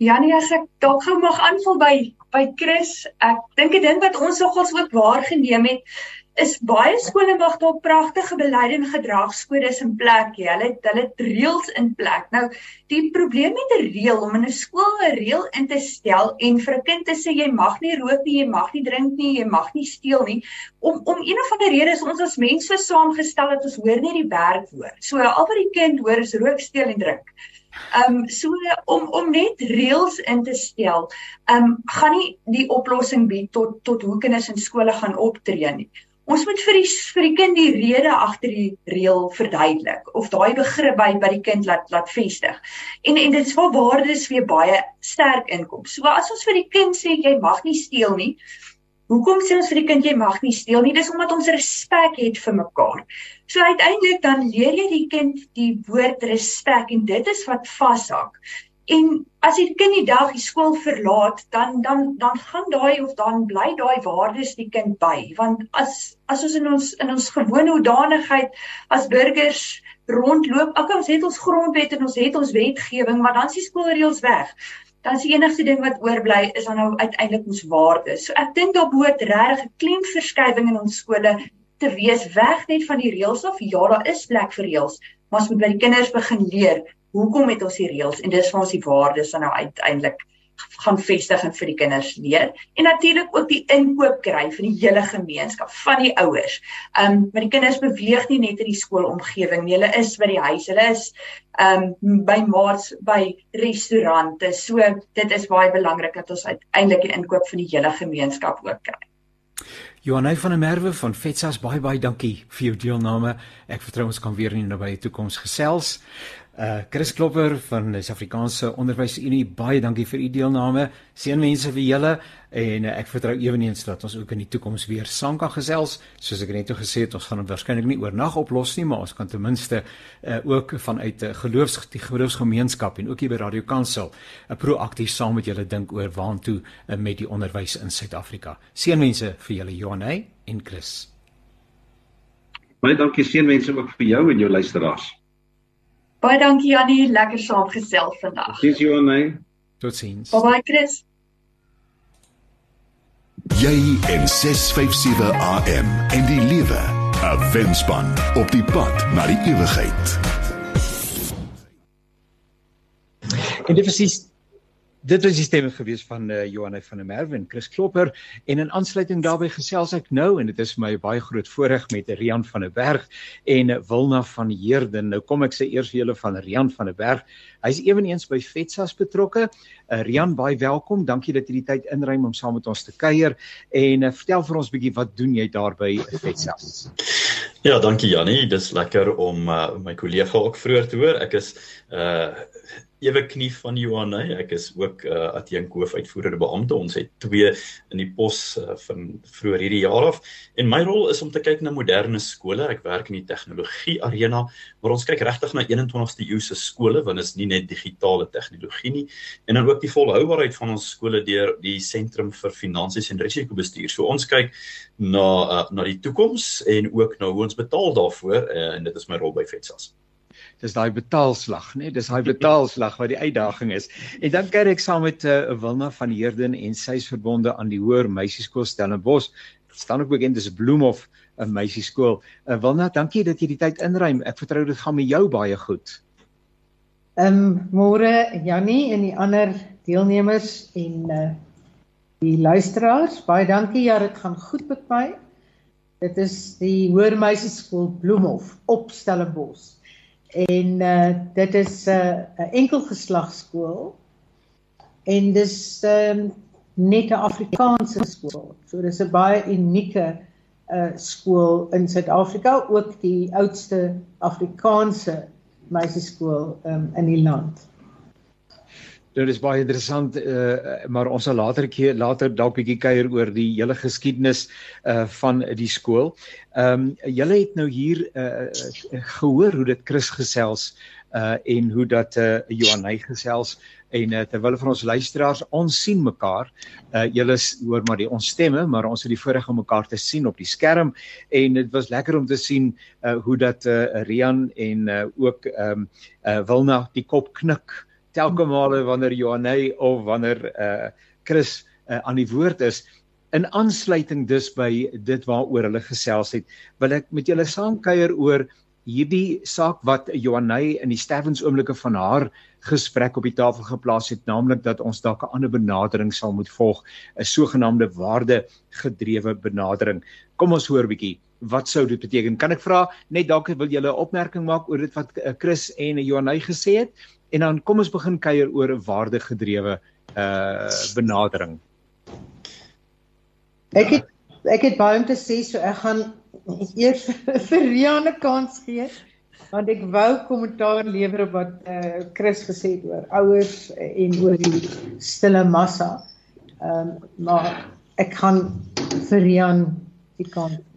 Speaker 3: Janie, as ek dalk gou mag aanvul by by Chris, ek dink 'n ding wat ons nogals ook waargeneem het, is baie skole mag dalk pragtige beleide en gedragskodes in plek hê. Hulle hulle het reëls in plek. Nou, die probleem met 'n reël om in 'n skool 'n reël in te stel en vir 'n kind te sê jy mag nie rook nie, jy mag nie drink nie, jy mag nie steel nie, om om een of ander rede is ons as mense saamgestel dat ons hoor net die werk hoor. So al wat die kind hoor is rook, steel en drink. Ehm um, so om om net reëls in te stel, ehm um, gaan nie die oplossing bied tot tot hoe kinders in skole gaan optree nie. Ons moet vir die vir die kind die rede agter die reël verduidelik of daai begrip by by die kind laat laat vestig. En en dit is waar waardes weer baie sterk inkom. So as ons vir die kind sê jy mag nie steel nie, hoekom sê ons vir die kind jy mag nie steel nie? Dis omdat ons respek het vir mekaar. So uiteindelik dan leer jy die kind die woord respek en dit is wat vashak. En as die kind die dag die skool verlaat, dan dan dan gaan daai of dan bly daai waardes die kind by. Want as as ons in ons in ons gewone hoedanigheid as burgers rondloop, okay, ons het ons grondwet en ons het ons wetgewing, maar dan is die skoolreëls weg. Dan is die enigste ding wat oorbly is dan nou uiteindelik ons waardes. So ek dink daar behoort regtig 'n klemverskywing in ons skole te wees weg net van die reëls of ja, daar is plek vir reëls, maar ons moet by die kinders begin leer hoekom het ons die reëls en dis waar ons die waardes dan nou uiteindelik gaan vestig en vir die kinders leer en natuurlik ook die inkoop kry van die hele gemeenskap van die ouers. Um maar die kinders beweeg nie net in die skoolomgewing nie. Hulle is by die huis. Hulle is um by maats, by restaurante. So dit is baie belangrik dat ons uiteindelik die inkoop van die hele gemeenskap ook kry.
Speaker 1: Johanay van der Merwe van Vetsas baie baie dankie vir jou deelname. Ek vertrou ons kan weer in die nabye toekoms gesels. Uh Chris Klopper van die Suid-Afrikaanse Onderwysunie, baie dankie vir u deelname. Seënwense vir julle en uh, ek vertrou eweneens dat ons ook in die toekoms weer saam kan gesels. Soos ek net gesê het, ons gaan dit waarskynlik nie oornag oplos nie, maar ons kan ten minste uh ook vanuit 'n uh, geloofs die geloofsgemeenskap en ook hier by Radio Kansel 'n uh, proaktief saam met julle dink oor waantoe uh, met die onderwys in Suid-Afrika. Seënwense vir julle Johanay en Chris.
Speaker 2: Baie dankie seënwense ook vir jou en jou luisteraars.
Speaker 3: Baie dankie Jannie, lekker saamgesels vandag.
Speaker 2: Totsiens Johanne.
Speaker 1: Totsiens.
Speaker 3: Bye bye Chris.
Speaker 4: Jy en 657 AM en die lewe, 'n wenspan op die pad na die ewigheid.
Speaker 1: En dit is Dit was die stemme gewees van uh, Johanne van der Merwe en Chris Klopper en in aansluiting daarbey gesels ek nou en dit is vir my baie groot voorreg met Rian van der Berg en Wilna van Heerden. Nou kom ek sê eers vir julle van Rian van der Berg. Hy's ewenigs by Vetsas betrokke. Uh, Rian, baie welkom. Dankie dat jy die tyd inruim om saam met ons te kuier en uh, vertel vir ons bietjie wat doen jy daar by Vetsas?
Speaker 5: Ja, dankie Jannie. Dis lekker om uh, my kollega ook vroeër te hoor. Ek is uh ewe knie van Johan, nee. ek is ook 'n uh, adjunk hoofuitvoerende beampte. Ons het twee in die pos uh, van vroeër hierdie jaar af. En my rol is om te kyk na moderne skole. Ek werk in die tegnologie arena, maar ons kyk regtig na 21ste eeu se skole want dit is nie net digitale tegnologie nie en dan ook die volhoubaarheid van ons skole deur die sentrum vir finansies en risikobestuur. So ons kyk na uh, na die toekoms en ook na hoe ons betaal daarvoor uh, en dit is my rol by FETSAS
Speaker 1: dis daai betaalslag, né? Nee? Dis daai betaalslag wat die uitdaging is. En dan kyk ek saam met uh, Wilna van Heerden en sy is verbonde aan die Hoër Meisieskool Stellenbosch. staan ook bekend as Bloemhof 'n uh, meisieskool. Uh, Wilna, dankie dat jy die tyd inruim. Ek vertrou dit gaan met jou baie goed.
Speaker 6: Ehm um, môre Jannie en die ander deelnemers en uh die luisteraars, baie dankie. Ja, dit gaan goed met my. Dit is die Hoër Meisieskool Bloemhof op Stellenbosch en uh dit is 'n uh, enkelgeslagskool en dis um, net 'n Afrikaanse skool. So dis 'n baie unieke uh skool in Suid-Afrika, ook die oudste Afrikaanse meisieskool um, in die land.
Speaker 1: Dit is baie interessant uh maar ons sal later keer later dalk bietjie kuier oor die hele geskiedenis uh van die skool. Ehm um, julle het nou hier uh gehoor hoe dit Chris gesels uh en hoe dat uh Johanay gesels en uh, terwyl van ons luisteraars ons sien mekaar uh julle hoor maar die ons stemme maar ons het die voorreg om mekaar te sien op die skerm en dit was lekker om te sien uh hoe dat uh Rian en uh ook ehm um, uh Wilna die kop knik telke male wanneer Johanay of wanneer uh Chris uh, aan die woord is in aansluiting dus by dit waaroor hulle gesels het wil ek met julle saamkuier oor hierdie saak wat Johanay in die sterwensoomblikke van haar gesprek op die tafel geplaas het naamlik dat ons dalk 'n ander benadering sal moet volg 'n sogenaamde waarde gedrewe benadering. Kom ons hoor bietjie wat sou dit beteken? Kan ek vra net dalk wil julle 'n opmerking maak oor dit wat Chris en Johanay gesê het en dan kom ons begin kuier oor 'n waardegedrewe uh benadering.
Speaker 6: Ek het ek het baie om te sê so ek gaan eers vir Rian 'n kans gee want ek wou kommentaar lewer op wat uh Chris gesê het oor ouers en oor die stille massa. Ehm um, maar ek gaan vir Rian die kans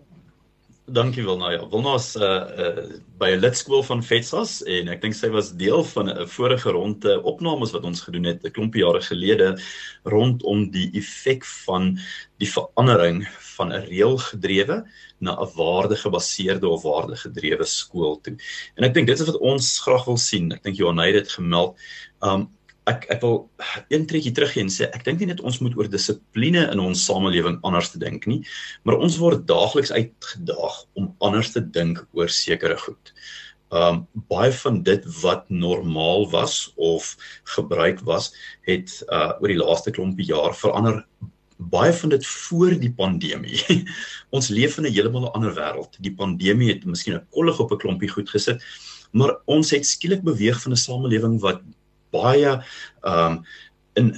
Speaker 5: Dankie Wilna. Ja, Wilna is uh, uh by 'n lidskool van FETSAS en ek dink sy was deel van 'n vorige ronde opnames wat ons gedoen het 'n klompie jare gelede rondom die effek van die verandering van 'n reëlgedrewe na 'n waardegebaseerde of waardegedrewe skool toe. En ek dink dit is wat ons graag wil sien. Ek dink Johan het dit gemeld. Um ek ek wil een trekkie teruggee en sê ek dink nie net ons moet oor dissipline in ons samelewing anders te dink nie, maar ons word daagliks uitgedaag om anders te dink oor sekere goed. Um baie van dit wat normaal was of gebruik was, het uh oor die laaste klompie jaar verander baie van dit voor die pandemie. ons leef in 'n heeltemal ander wêreld. Die pandemie het miskien 'n kollig op 'n klompie goed gesit, maar ons het skielik beweeg van 'n samelewing wat baie ehm um, in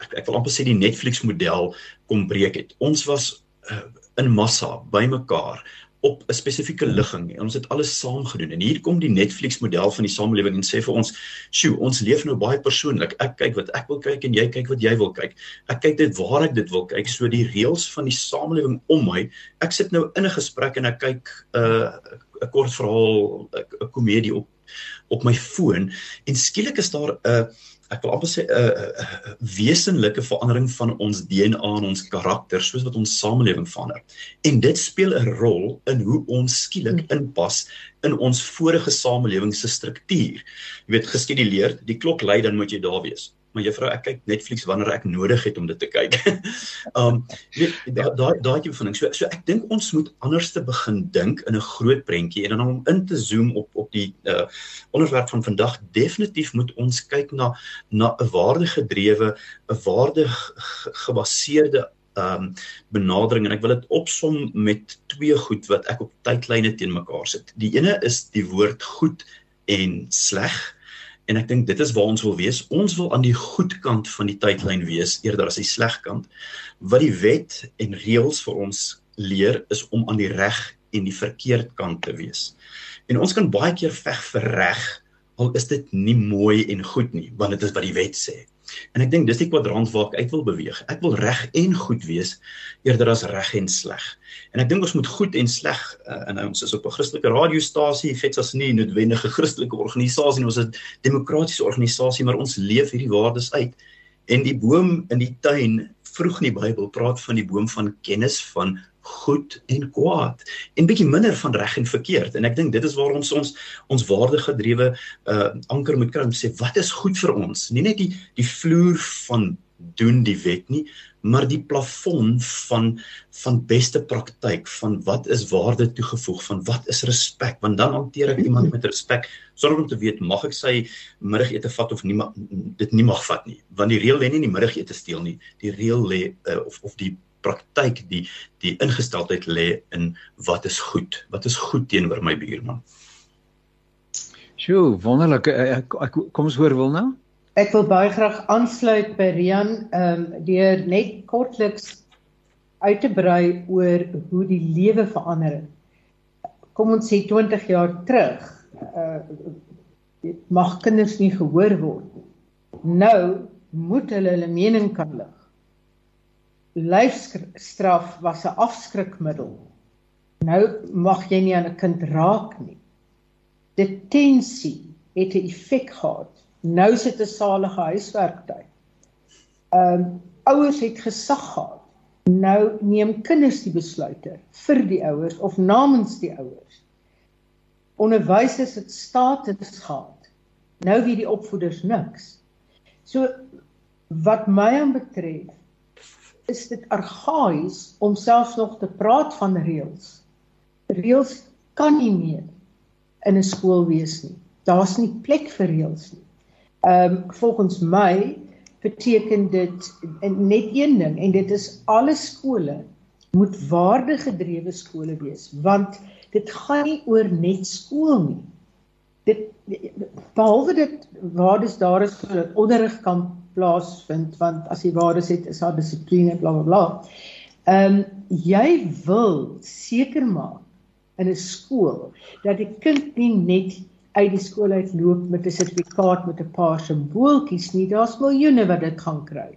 Speaker 5: ek, ek wil amper sê die Netflix model kom breek het. Ons was uh, in massa bymekaar op 'n spesifieke ligging en ons het alles saam gedoen. En hier kom die Netflix model van die samelewing en sê vir ons, "Sjoe, ons leef nou baie persoonlik. Ek kyk wat ek wil kyk en jy kyk wat jy wil kyk. Ek kyk dit waar ek dit wil kyk." So die reëls van die samelewing om my. Ek sit nou in 'n gesprek en ek kyk 'n uh, 'n kort verhaal, 'n komedie op op my foon en skielik is daar 'n uh, ek wil amper sê 'n uh, uh, wesenlike verandering van ons DNA en ons karakter soos wat ons samelewing verander. En dit speel 'n rol in hoe ons skielik hmm. inpas in ons vorige samelewing se struktuur. Jy weet geskeduleer, die klok lui dan moet jy daar wees maar juffrou ek kyk Netflix wanneer ek nodig het om dit te kyk. um weet daai daai tipe van ding. So so ek dink ons moet anders te begin dink in 'n groot prentjie en dan om in te zoom op op die uh onderwerp van vandag definitief moet ons kyk na na 'n waardegedrewe 'n waarde gebaseerde um benadering en ek wil dit opsom met twee goed wat ek op tydlyne teen mekaar sit. Die ene is die woord goed en sleg en ek dink dit is waar ons wil wees. Ons wil aan die goed kant van die tydlyn wees eerder as die sleg kant. Wat die wet en reëls vir ons leer is om aan die reg en die verkeerd kant te wees. En ons kan baie keer veg vir reg al is dit nie mooi en goed nie want dit is wat die wet sê. En ek dink dis die kwadrant waar ek uit wil beweeg. Ek wil reg en goed wees eerder as reg en sleg. En ek dink ons moet goed en sleg uh, en ons is op 'n Christelike radiostasie, FETSAS nie noodwendige Christelike organisasie, ons is 'n demokratiese organisasie, maar ons leef hierdie waardes uit. En die boom in die tuin vroeg in die Bybel praat van die boom van kennis van goed en kwaad en bietjie minder van reg en verkeerd. En ek dink dit is waar ons ons ons waardegedrewe uh anker moet kry om sê wat is goed vir ons? Nie net die die vloer van doen die wet nie maar die plafon van van beste praktyk van wat is waarde toegevoeg van wat is respek want dan hanteer ek iemand met respek sonder om te weet mag ek sy middagete vat of nie dit nie mag vat nie. Want die reël lê nie in die middagete steel nie. Die reël lê uh, of of die praktyk die die ingesteldheid lê in wat is goed wat is goed teenoor my buurman
Speaker 1: Sjoe, wonderlik. Eh, ek, ek kom ons hoor wil nou.
Speaker 6: Ek wil baie graag aansluit by Rian ehm um, deur net kortliks uit te brei oor hoe die lewe verander het. Kom ons sê 20 jaar terug, uh mag kinders nie gehoor word nie. Nou moet hulle hulle mening kan lig lyfstraf was 'n afskrikmiddel. Nou mag jy nie aan 'n kind raak nie. Detensie het 'n effek gehad. Nou sit 'n salige huiswerktyd. Ehm um, ouers het gesag gehad. Nou neem kinders die besluite vir die ouers of namens die ouers. Onderwysers het status gehad. Nou weet die opvoeders niks. So wat my aanbetref is dit argaïs om selfs nog te praat van reëls. Reëls kan nie meer in 'n skool wees nie. Daar's nie plek vir reëls nie. Ehm um, volgens my beteken dit net een ding en dit is alle skole moet waardegedrewe skole wees want dit gaan nie oor net skool nie. Dit behalwe dit waardes daar is sodat onderrig kan plaasvind want as jy waardes het is daar dissipline bla bla bla. Ehm um, jy wil seker maak in 'n skool dat die kind nie net uit die skool uitloop met 'n sertifikaat met 'n paar simbooltjies nie. Daar's miljoene wat dit gaan kry.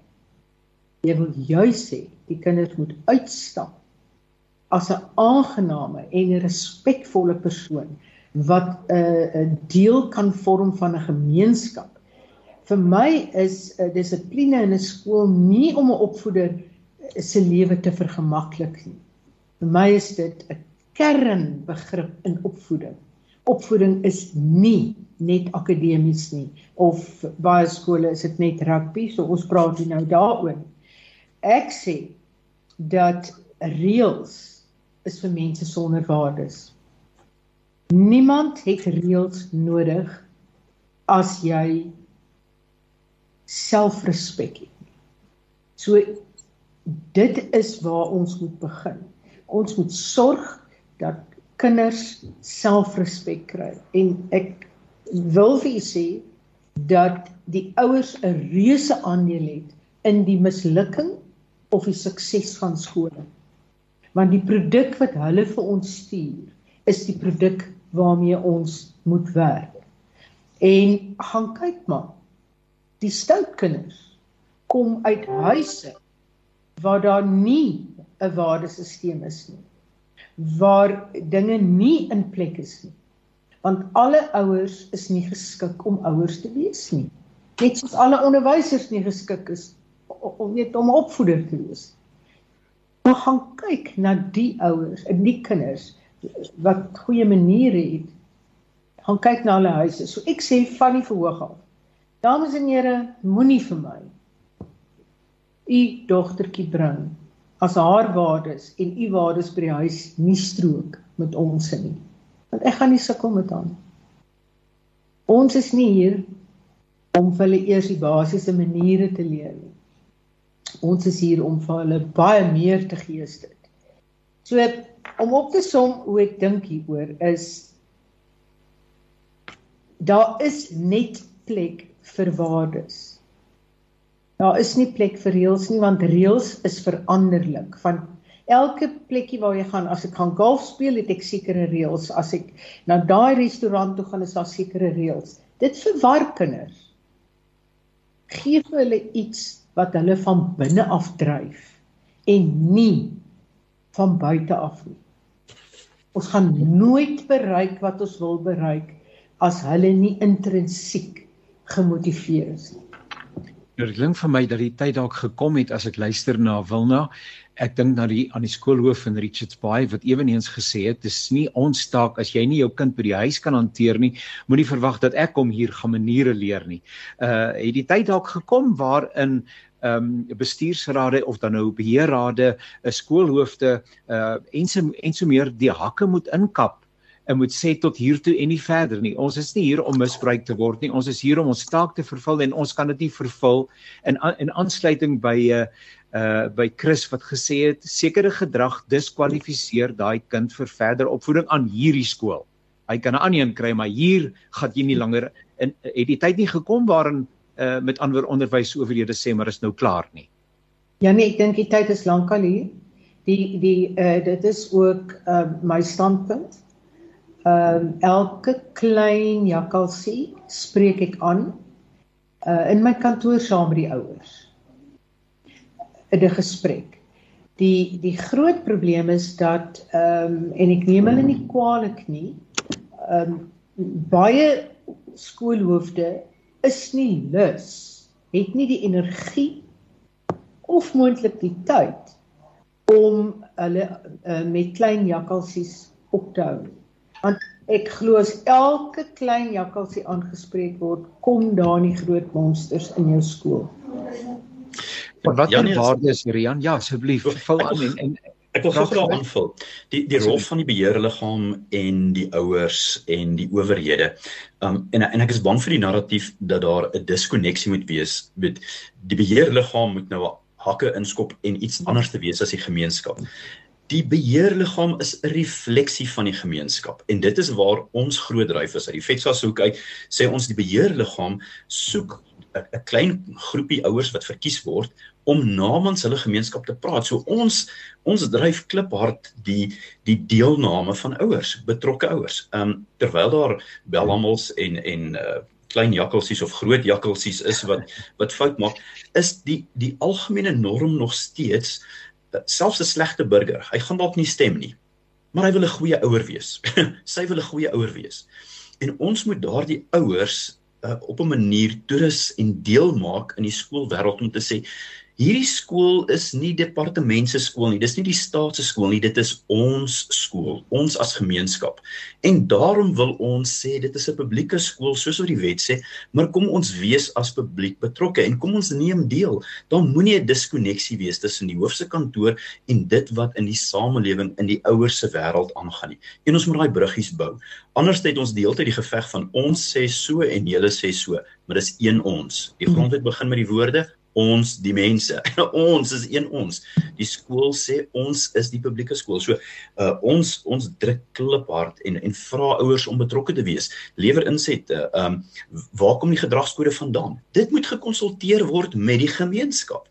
Speaker 6: Jy wil juis sê die kinders moet uitstap as 'n aangename en respekvolle persoon wat 'n uh, deel kan vorm van 'n gemeenskap vir my is 'n uh, dissipline in 'n skool nie om 'n opvoeder uh, se lewe te vergemaklik nie. Vir my is dit 'n kernbegrip in opvoeding. Opvoeding is nie net akademies nie of baie skole is dit net rugby, so ons praat hier nou daaroor. Ek sê dat reëls is vir mense sonder waardes. Niemand het reëls nodig as jy selfrespek het. So dit is waar ons moet begin. Ons moet sorg dat kinders selfrespek kry en ek wil vir u sê dat die ouers 'n reuse aandeel het in die mislukking of die sukses van skole. Want die produk wat hulle vir ons stuur, is die produk waarmee ons moet werk. En gaan kyk maar die stout kinders kom uit huise waar daar nie 'n waardesisteem is nie waar dinge nie in plek is nie want alle ouers is nie geskik om ouers te wees nie. Net soos alle onderwysers nie geskik is om weet om opvoeder te wees. Maar gaan kyk na die ouers en die kinders wat goeie maniere het. Gaan kyk na hulle huise. So ek sê van die verhoog af Dames en here, moenie vir my u dogtertjie bring as haar waardes en u waardes by die huis nie strook met ons nie. Want ek gaan nie sukkel met haar. Ons is nie hier om vir hulle eers die basiese maniere te leer nie. Ons is hier om vir hulle baie meer te gee as dit. So om op te som hoe ek dink hieroor is daar is net plek vir waardes. Daar is nie plek vir reëls nie want reëls is veranderlik. Van elke plekkie waar jy gaan, as ek gaan golf speel, het ek sekere reëls. As ek na daai restaurant toe gaan, is daar sekere reëls. Dit verwar kinders. Geef hulle iets wat hulle van binne af dryf en nie van buite af nie. Ons gaan nooit bereik wat ons wil bereik as hulle nie intrinsiek gemotiveer is nie.
Speaker 1: Nou, dit klink vir my dat die tyd dalk gekom het as ek luister na Wilna ek dink na die aan die skoolhoof in Richards Bay wat ewenigs gesê het dis nie ons taak as jy nie jou kind by die huis kan hanteer nie moenie verwag dat ek kom hier gaan maniere leer nie. Uh het die tyd dalk gekom waarin ehm um, bestuursrade of dan nou beheerrade, skoolhoofde uh en so en so meer die hakke moet inkap en moet sê tot hier toe en nie verder nie. Ons is nie hier om misbruik te word nie. Ons is hier om ons taak te vervul en ons kan dit nie vervul in in aansluiting by 'n uh, uh by Chris wat gesê het sekere gedrag diskwalifiseer daai kind vir verder opvoeding aan hierdie skool. Hy kan 'n ander een kry, maar hier gaan jy nie langer in het die tyd nie gekom waarin uh met ander onderwys owerhede sê maar is nou klaar nie.
Speaker 6: Ja nee, ek dink die tyd is lankal hier. Die die uh dit is ook uh my standpunt. Ehm uh, elke klein jakkalsie spreek ek aan uh in my kantoor saam met die ouers 'n gesprek. Die die groot probleem is dat ehm um, en ek neem hulle nie kwaadlik nie. Ehm um, baie skoolhoofde is nie lus, het nie die energie of moontlik die tyd om hulle uh, met klein jakkalsies op te hou. Want ek glo as elke klein jakkalsie aangespreek word, kom daar nie groot monsters in jou skool.
Speaker 1: En wat Jan, waardes Rian? Ja, asseblief, vul aan en, en
Speaker 5: ek wil gou aanvul. Die die rol van die beheerliggaam en die ouers en die owerhede. Um en en ek is bang vir die narratief dat daar 'n diskonneksie moet wees met die beheerliggaam moet nou hakke inskop en iets anders te wees as die gemeenskap. Die beheerliggaam is 'n refleksie van die gemeenskap en dit is waar ons groot dryf is uit die FETSA se hoek uit sê ons die beheerliggaam soek 'n klein groepie ouers wat verkies word om namens hulle gemeenskap te praat. So ons ons dryf kliphard die die deelname van ouers, betrokke ouers. Ehm um, terwyl daar belhamels en en uh, klein jakkalsies of groot jakkalsies is wat wat fout maak, is die die algemene norm nog steeds selfs 'n slegte burger. Hy gaan dalk nie stem nie, maar hy wil 'n goeie ouer wees. Sy wil 'n goeie ouer wees. En ons moet daardie ouers uh, op 'n manier toerus en deel maak in die skoolwêreld om te sê hierdie skool is nie departement se skool nie. Dis nie die staat se skool nie. Dit is ons skool, ons as gemeenskap. En daarom wil ons sê dit is 'n publieke skool soos wat die wet sê, maar kom ons wees as publiek betrokke en kom ons neem deel. Daar moenie 'n diskonneksie wees tussen die hoofse kantoor en dit wat in die samelewing in die ouers se wêreld aangaan nie. En ons moet daai bruggies bou. Anders het ons deeltyd die geveg van ons sê so en julle sê so, maar dis een ons. Die grondwet begin met die woorde ons die mense. ons is een ons. Die skool sê ons is die publieke skool. So uh ons ons druk kliphard en en vra ouers om betrokke te wees. Lewer insette. Um waar kom die gedragskode vandaan? Dit moet gekonsulteer word met die gemeenskap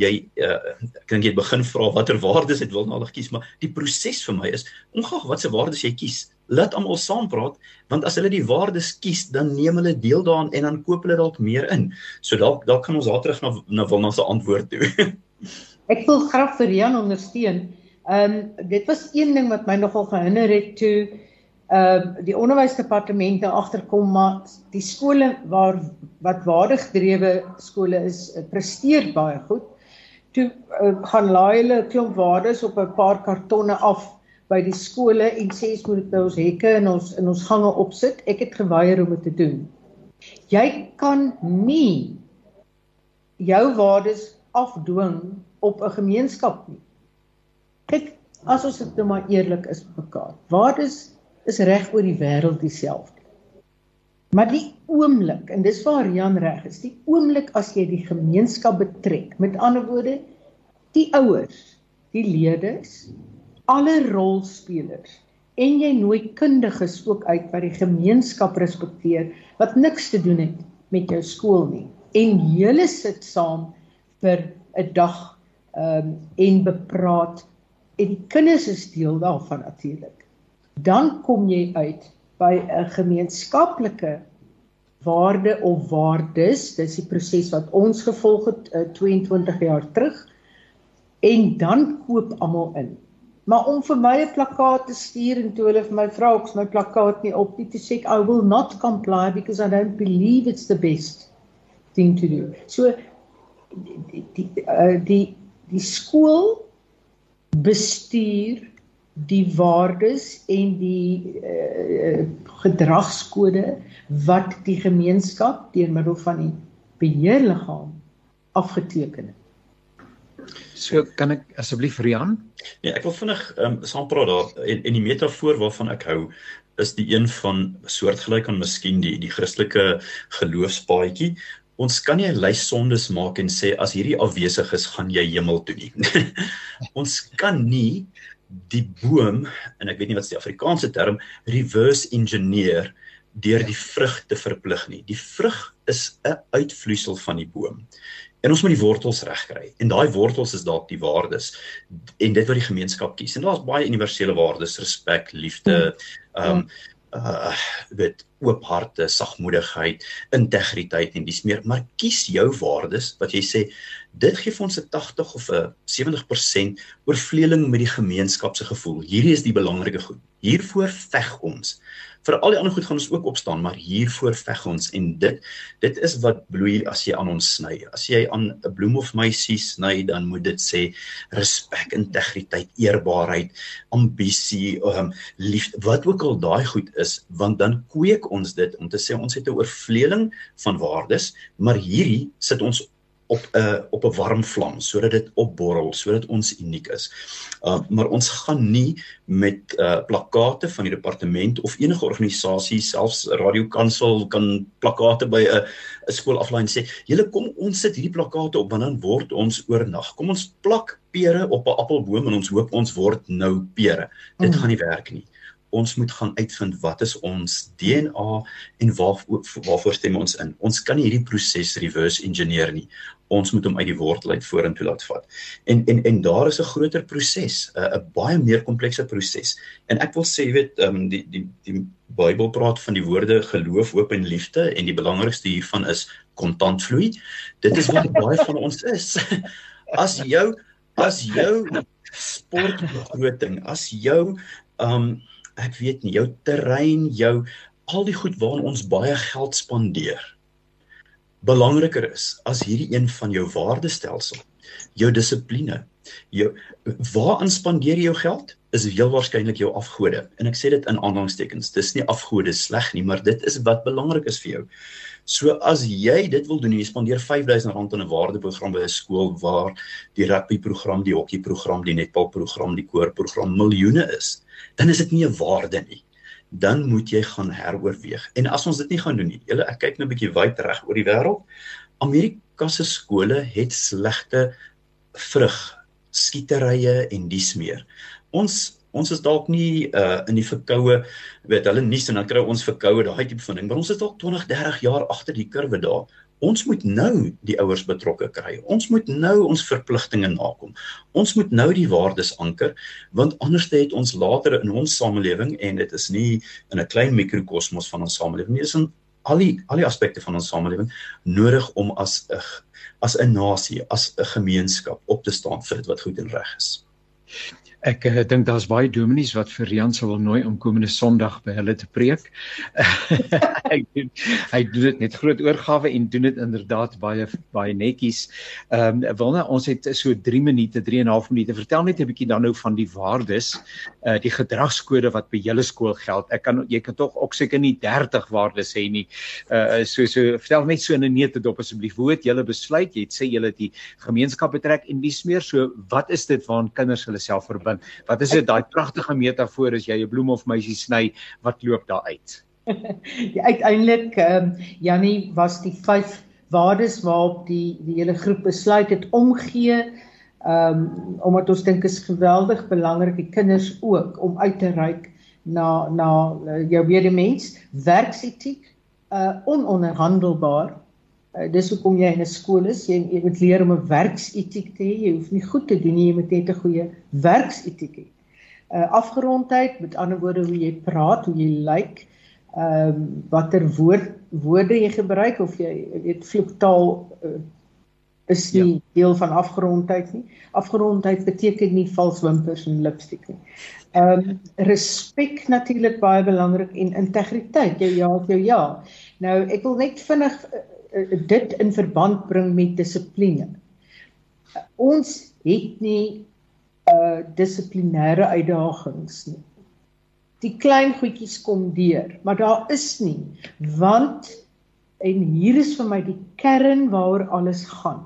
Speaker 5: jy uh, ek dink jy het begin vra watter waardes het wil nalig kies maar die proses vir my is ongeag watse waardes jy kies laat almal saam praat want as hulle die waardes kies dan neem hulle deel daaraan en dan koop hulle dalk meer in. So dalk dalk kan ons daar terug na na Wilna se antwoord toe.
Speaker 6: Ek wil graag vir Jan ondersteun. Ehm um, dit was een ding wat my nogal gehinder het toe uh die onderwysdepartemente agterkom maar die skole waar wat waardigdrewe skole is presteer baie goed toe uh, gaan laai hulle 'n klomp waardes op 'n paar kartonne af by die skole en sê ons moet nou ons hekke en ons in ons gange opsit. Ek het geweier om dit te doen. Jy kan nie jou waardes afdwing op 'n gemeenskap nie. Kyk, as ons dit nou maar eerlik is mekaar. Waardes is reg oor die wêreld dieselfde. Maar die oomblik en dis waar Jan reg is, die oomblik as jy die gemeenskap betrek, met ander woorde, die ouers, die leerders, alle rolspelers en jy nooi kundiges ook uit wat die gemeenskap respekteer wat niks te doen het met jou skool nie en julle sit saam vir 'n dag um, en bepraat en die kinders is deel daarvan natuurlik dan kom jy uit by 'n gemeenskaplike waarde of waardes. Dis die proses wat ons gevolg het uh, 22 jaar terug. En dan koop almal in. Maar om vir my 'n plakkaat te stuur en toe hulle vir my vra of my plakkaat nie op nie te sê I will not comply because I don't believe it's the best thing to do. So die die uh, die, die skool bestuur die waardes en die uh, gedragskode wat die gemeenskap deur middel van die beheerliggaam afgeteken het.
Speaker 1: So kan ek asseblief Rian?
Speaker 5: Ja, ek wil vinnig ehm um, saampraat daar en en die metafoor waarvan ek hou is die een van soortgelyk aan miskien die die Christelike geloofspaadjie. Ons kan nie 'n lys sondes maak en sê as hierdie afwesig is, gaan jy hemel toe nie. ons kan nie die boom en ek weet nie wat die Afrikaanse term reverse engineer deur die vrug te verplig nie. Die vrug is 'n uitvloeisel van die boom. En ons moet die wortels regkry. En daai wortels is dalk die waardes en dit wat die gemeenskap kies. En daar's baie universele waardes, respek, liefde, ehm um, uh weet oop harte, sagmoedigheid, integriteit en dis meer, maar kies jou waardes wat jy sê dit gee vir ons 'n 80 of 'n 70% oorvleeling met die gemeenskap se gevoel. Hierdie is die belangrike goed. Hiervoor veg ons vir al die ander goed gaan ons ook opstaan, maar hiervoor veg ons en dit dit is wat bloei as jy aan ons sny. As jy aan 'n bloem of meisie sny, dan moet dit sê respek, integriteit, eerbaarheid, ambisie, um, liefde, wat ook al daai goed is, want dan kweek ons dit om te sê ons het 'n oorvleeling van waardes, maar hierdie sit ons op 'n uh, op 'n warm vlam sodat dit opborrel sodat ons uniek is. Uh maar ons gaan nie met uh plakkate van die departement of enige organisasie selfs Radio Kansel kan plakkate by 'n 'n skool aflaai en sê julle kom ons sit hierdie plakkate op want dan word ons oornag. Kom ons plak pere op 'n appelboom en ons hoop ons word nou pere. Dit mm. gaan nie werk nie ons moet gaan uitvind wat is ons DNA en waar waarvoor stem ons in. Ons kan nie hierdie proses reverse engineer nie. Ons moet hom uit die wortel uit vorentoe laat vat. En en en daar is 'n groter proses, 'n baie meer komplekse proses. En ek wil sê jy weet, ehm um, die die die Bybel praat van die woorde geloof, hoop en liefde en die belangrikste hiervan is kontantvloei. Dit is wat baie van ons is. As jou as jou sportbegroting, as jou ehm um, ek weet nie, jou terrein, jou al die goed waaraan ons baie geld spandeer. Belangriker is as hierdie een van jou waardestelsel, jou dissipline, jou waaraan spandeer jy jou geld? Is heel waarskynlik jou afgode. En ek sê dit in aanhalingstekens. Dis nie afgode sleg nie, maar dit is wat belangrik is vir jou. So as jy dit wil doen, jy spandeer R5000 aan 'n waardeprogram by 'n skool waar die rugbyprogram, die hokkieprogram, die netbalprogram, die koorprogram miljoene is dan is dit nie 'n waarde nie. Dan moet jy gaan heroorweeg. En as ons dit nie gaan doen nie, julle ek kyk nou 'n bietjie wyd reg oor die wêreld. Amerika se skole het slegte vrug, skieterye en dies meer. Ons ons is dalk nie uh in die verkoue weet hulle nuus en dan kry ons verkoue daai tipe van ding, maar ons is dalk 20, 30 jaar agter die kurwe daar. Ons moet nou die ouers betrokke kry. Ons moet nou ons verpligtinge nakom. Ons moet nou die waardes anker want anders het ons later in ons samelewing en dit is nie in 'n klein mikrokosmos van ons samelewing nie, dis in al die al die aspekte van ons samelewing nodig om as 'n as 'n nasie, as 'n gemeenskap op te staan vir dit wat goed en reg is.
Speaker 1: Ek uh, dink daar's baie dominees wat vir Rian sou wil nooi om komende Sondag by hulle te preek. ek doen hy doen dit net groot oorgawe en doen dit inderdaad baie baie netjies. Ehm um, wil nou ons het so 3 minute, 3 en 'n half minute. Vertel net 'n bietjie dan nou van die waardes, uh die gedragskode wat by julle skool geld. Ek kan jy kan tog ook seker nie 30 waardes hê nie. Uh so so vertel net so in 'n neete dop asseblief. Hoe het julle besluit? Jy het sê julle het die gemeenskap betrek en dis meer so wat is dit waaraan kinders hulle self verbind? Wat is dit? Daai pragtige metafoor as jy 'n bloem of meisie sny, wat loop daar uit?
Speaker 6: ja, uiteindelik ehm um, Jannie was die vyf waardes waarop die die hele groep besluit het omgee ehm um, omdat ons dink is geweldig belangrik die kinders ook om uit te reik na na jou medemens. Werksetiek uh ononderhandelbaar Uh, dis hoekom jy in 'n skool is, jy, jy moet leer om 'n werksetiek te hê. Jy hoef nie goed te doen nie, jy moet net 'n goeie werksetiek hê. Uh afgerondheid, met ander woorde hoe jy praat, hoe jy lyk, ehm um, watter woord woorde jy gebruik of jy weet vloektaal uh, is nie ja. deel van afgerondheid nie. Afgerondheid beteken nie vals wimpers en lipstik nie. Ehm um, respek natuurlik baie belangrik en integriteit. Jou ja, jou ja. Nou ek wil net vinnig uh, dit in verband bring met dissipline. Ons het nie uh dissiplinêre uitdagings nie. Die klein goedjies kom deur, maar daar is nie want en hier is vir my die kern waaroor alles gaan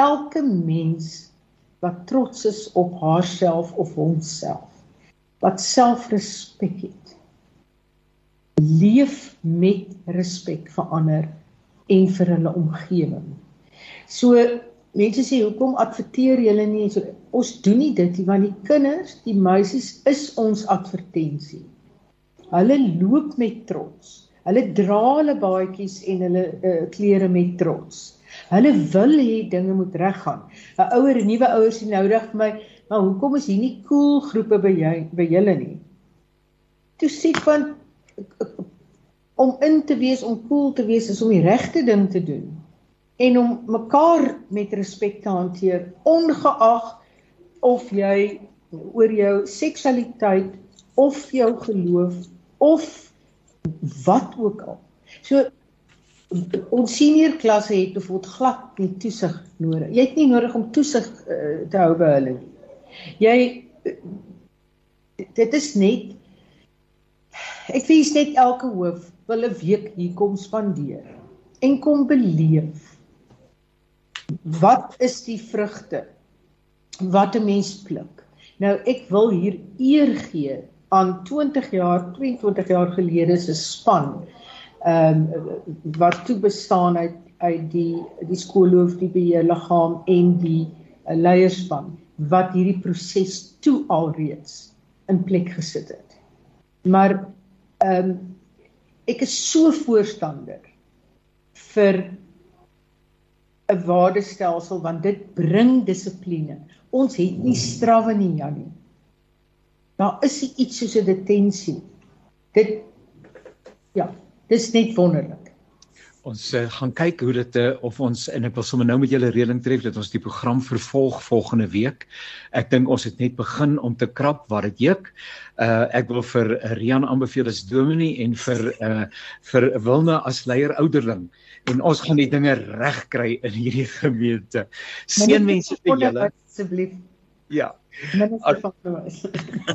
Speaker 6: elke mens wat trots is op haarself of homself wat selfrespek het leef met respek vir ander en vir hulle omgewing. So mense sê hoekom adverteer julle nie? So ons doen nie dit nie want die kinders die meisies is ons advertensie hulle loop met trots. Hulle dra hulle baadjies en hulle uh, klere met trots. Hulle wil hê dinge moet reggaan. 'n Ouer en nuwe ouers sien nou reg vir my, maar hoekom is hier nie cool groepe by jy by julle nie? Toe sê van om in te wees, om cool te wees is om die regte ding te doen en om mekaar met respek te hanteer ongeag of jy oor jou seksualiteit of jou geloof of wat ook al. So ons senior klasse het word glad nie toesig nodig. Jy het nie nodig om toesig uh, te hou by hulle nie. Jy uh, dit is net ek wens net elke hoof wil 'n week hier kom spandeer en kom beleef. Wat is die vrugte wat 'n mens pluk? Nou ek wil hier eer gee aan 20 jaar, 22 jaar gelede se span ehm um, wat toe bestaan uit uit die die skoolhoof, die beheerliggaam en die uh, leierspan wat hierdie proses toe alreeds in plek gesit het. Maar ehm um, ek is so voorstander vir 'n waardestelsel want dit bring dissipline. Ons het nie strawwe nie, Janie. Daar is iets soos 'n detensie. Dit ja, Dis net wonderlik.
Speaker 1: Ons uh, gaan kyk hoe dit uh, of ons en ek wil sommer nou met julle reëling tref dat ons die program vervolg volgende week. Ek dink ons het net begin om te krap waar dit juk. Uh ek wil vir Rian aanbeveel as dominee en vir uh vir Wilna as leier ouderling en ons gaan die dinge reg kry in hierdie gemeente. Seënwense vir julle
Speaker 6: asseblief.
Speaker 1: Ja.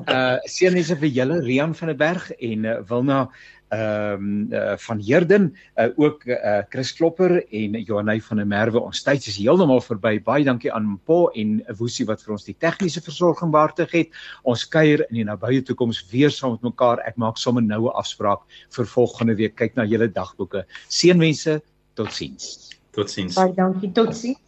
Speaker 1: Uh seënwense vir julle Rian van der Berg en uh, Wilna ehm um, uh, van Herden, uh, ook uh, Chris Klopper en Johanay van der Merwe. Ons tyd is heeltemal verby. Baie dankie aan Po en Woesie wat vir ons die tegniese versorging behartig het. Ons kuier in die nabye toekoms weer saam met mekaar. Ek maak sommer nou 'n afspraak vir volgende week. Kyk na julle dagboeke. Seënwense. Totsiens.
Speaker 5: Totsiens.
Speaker 6: Baie dankie. Totsiens.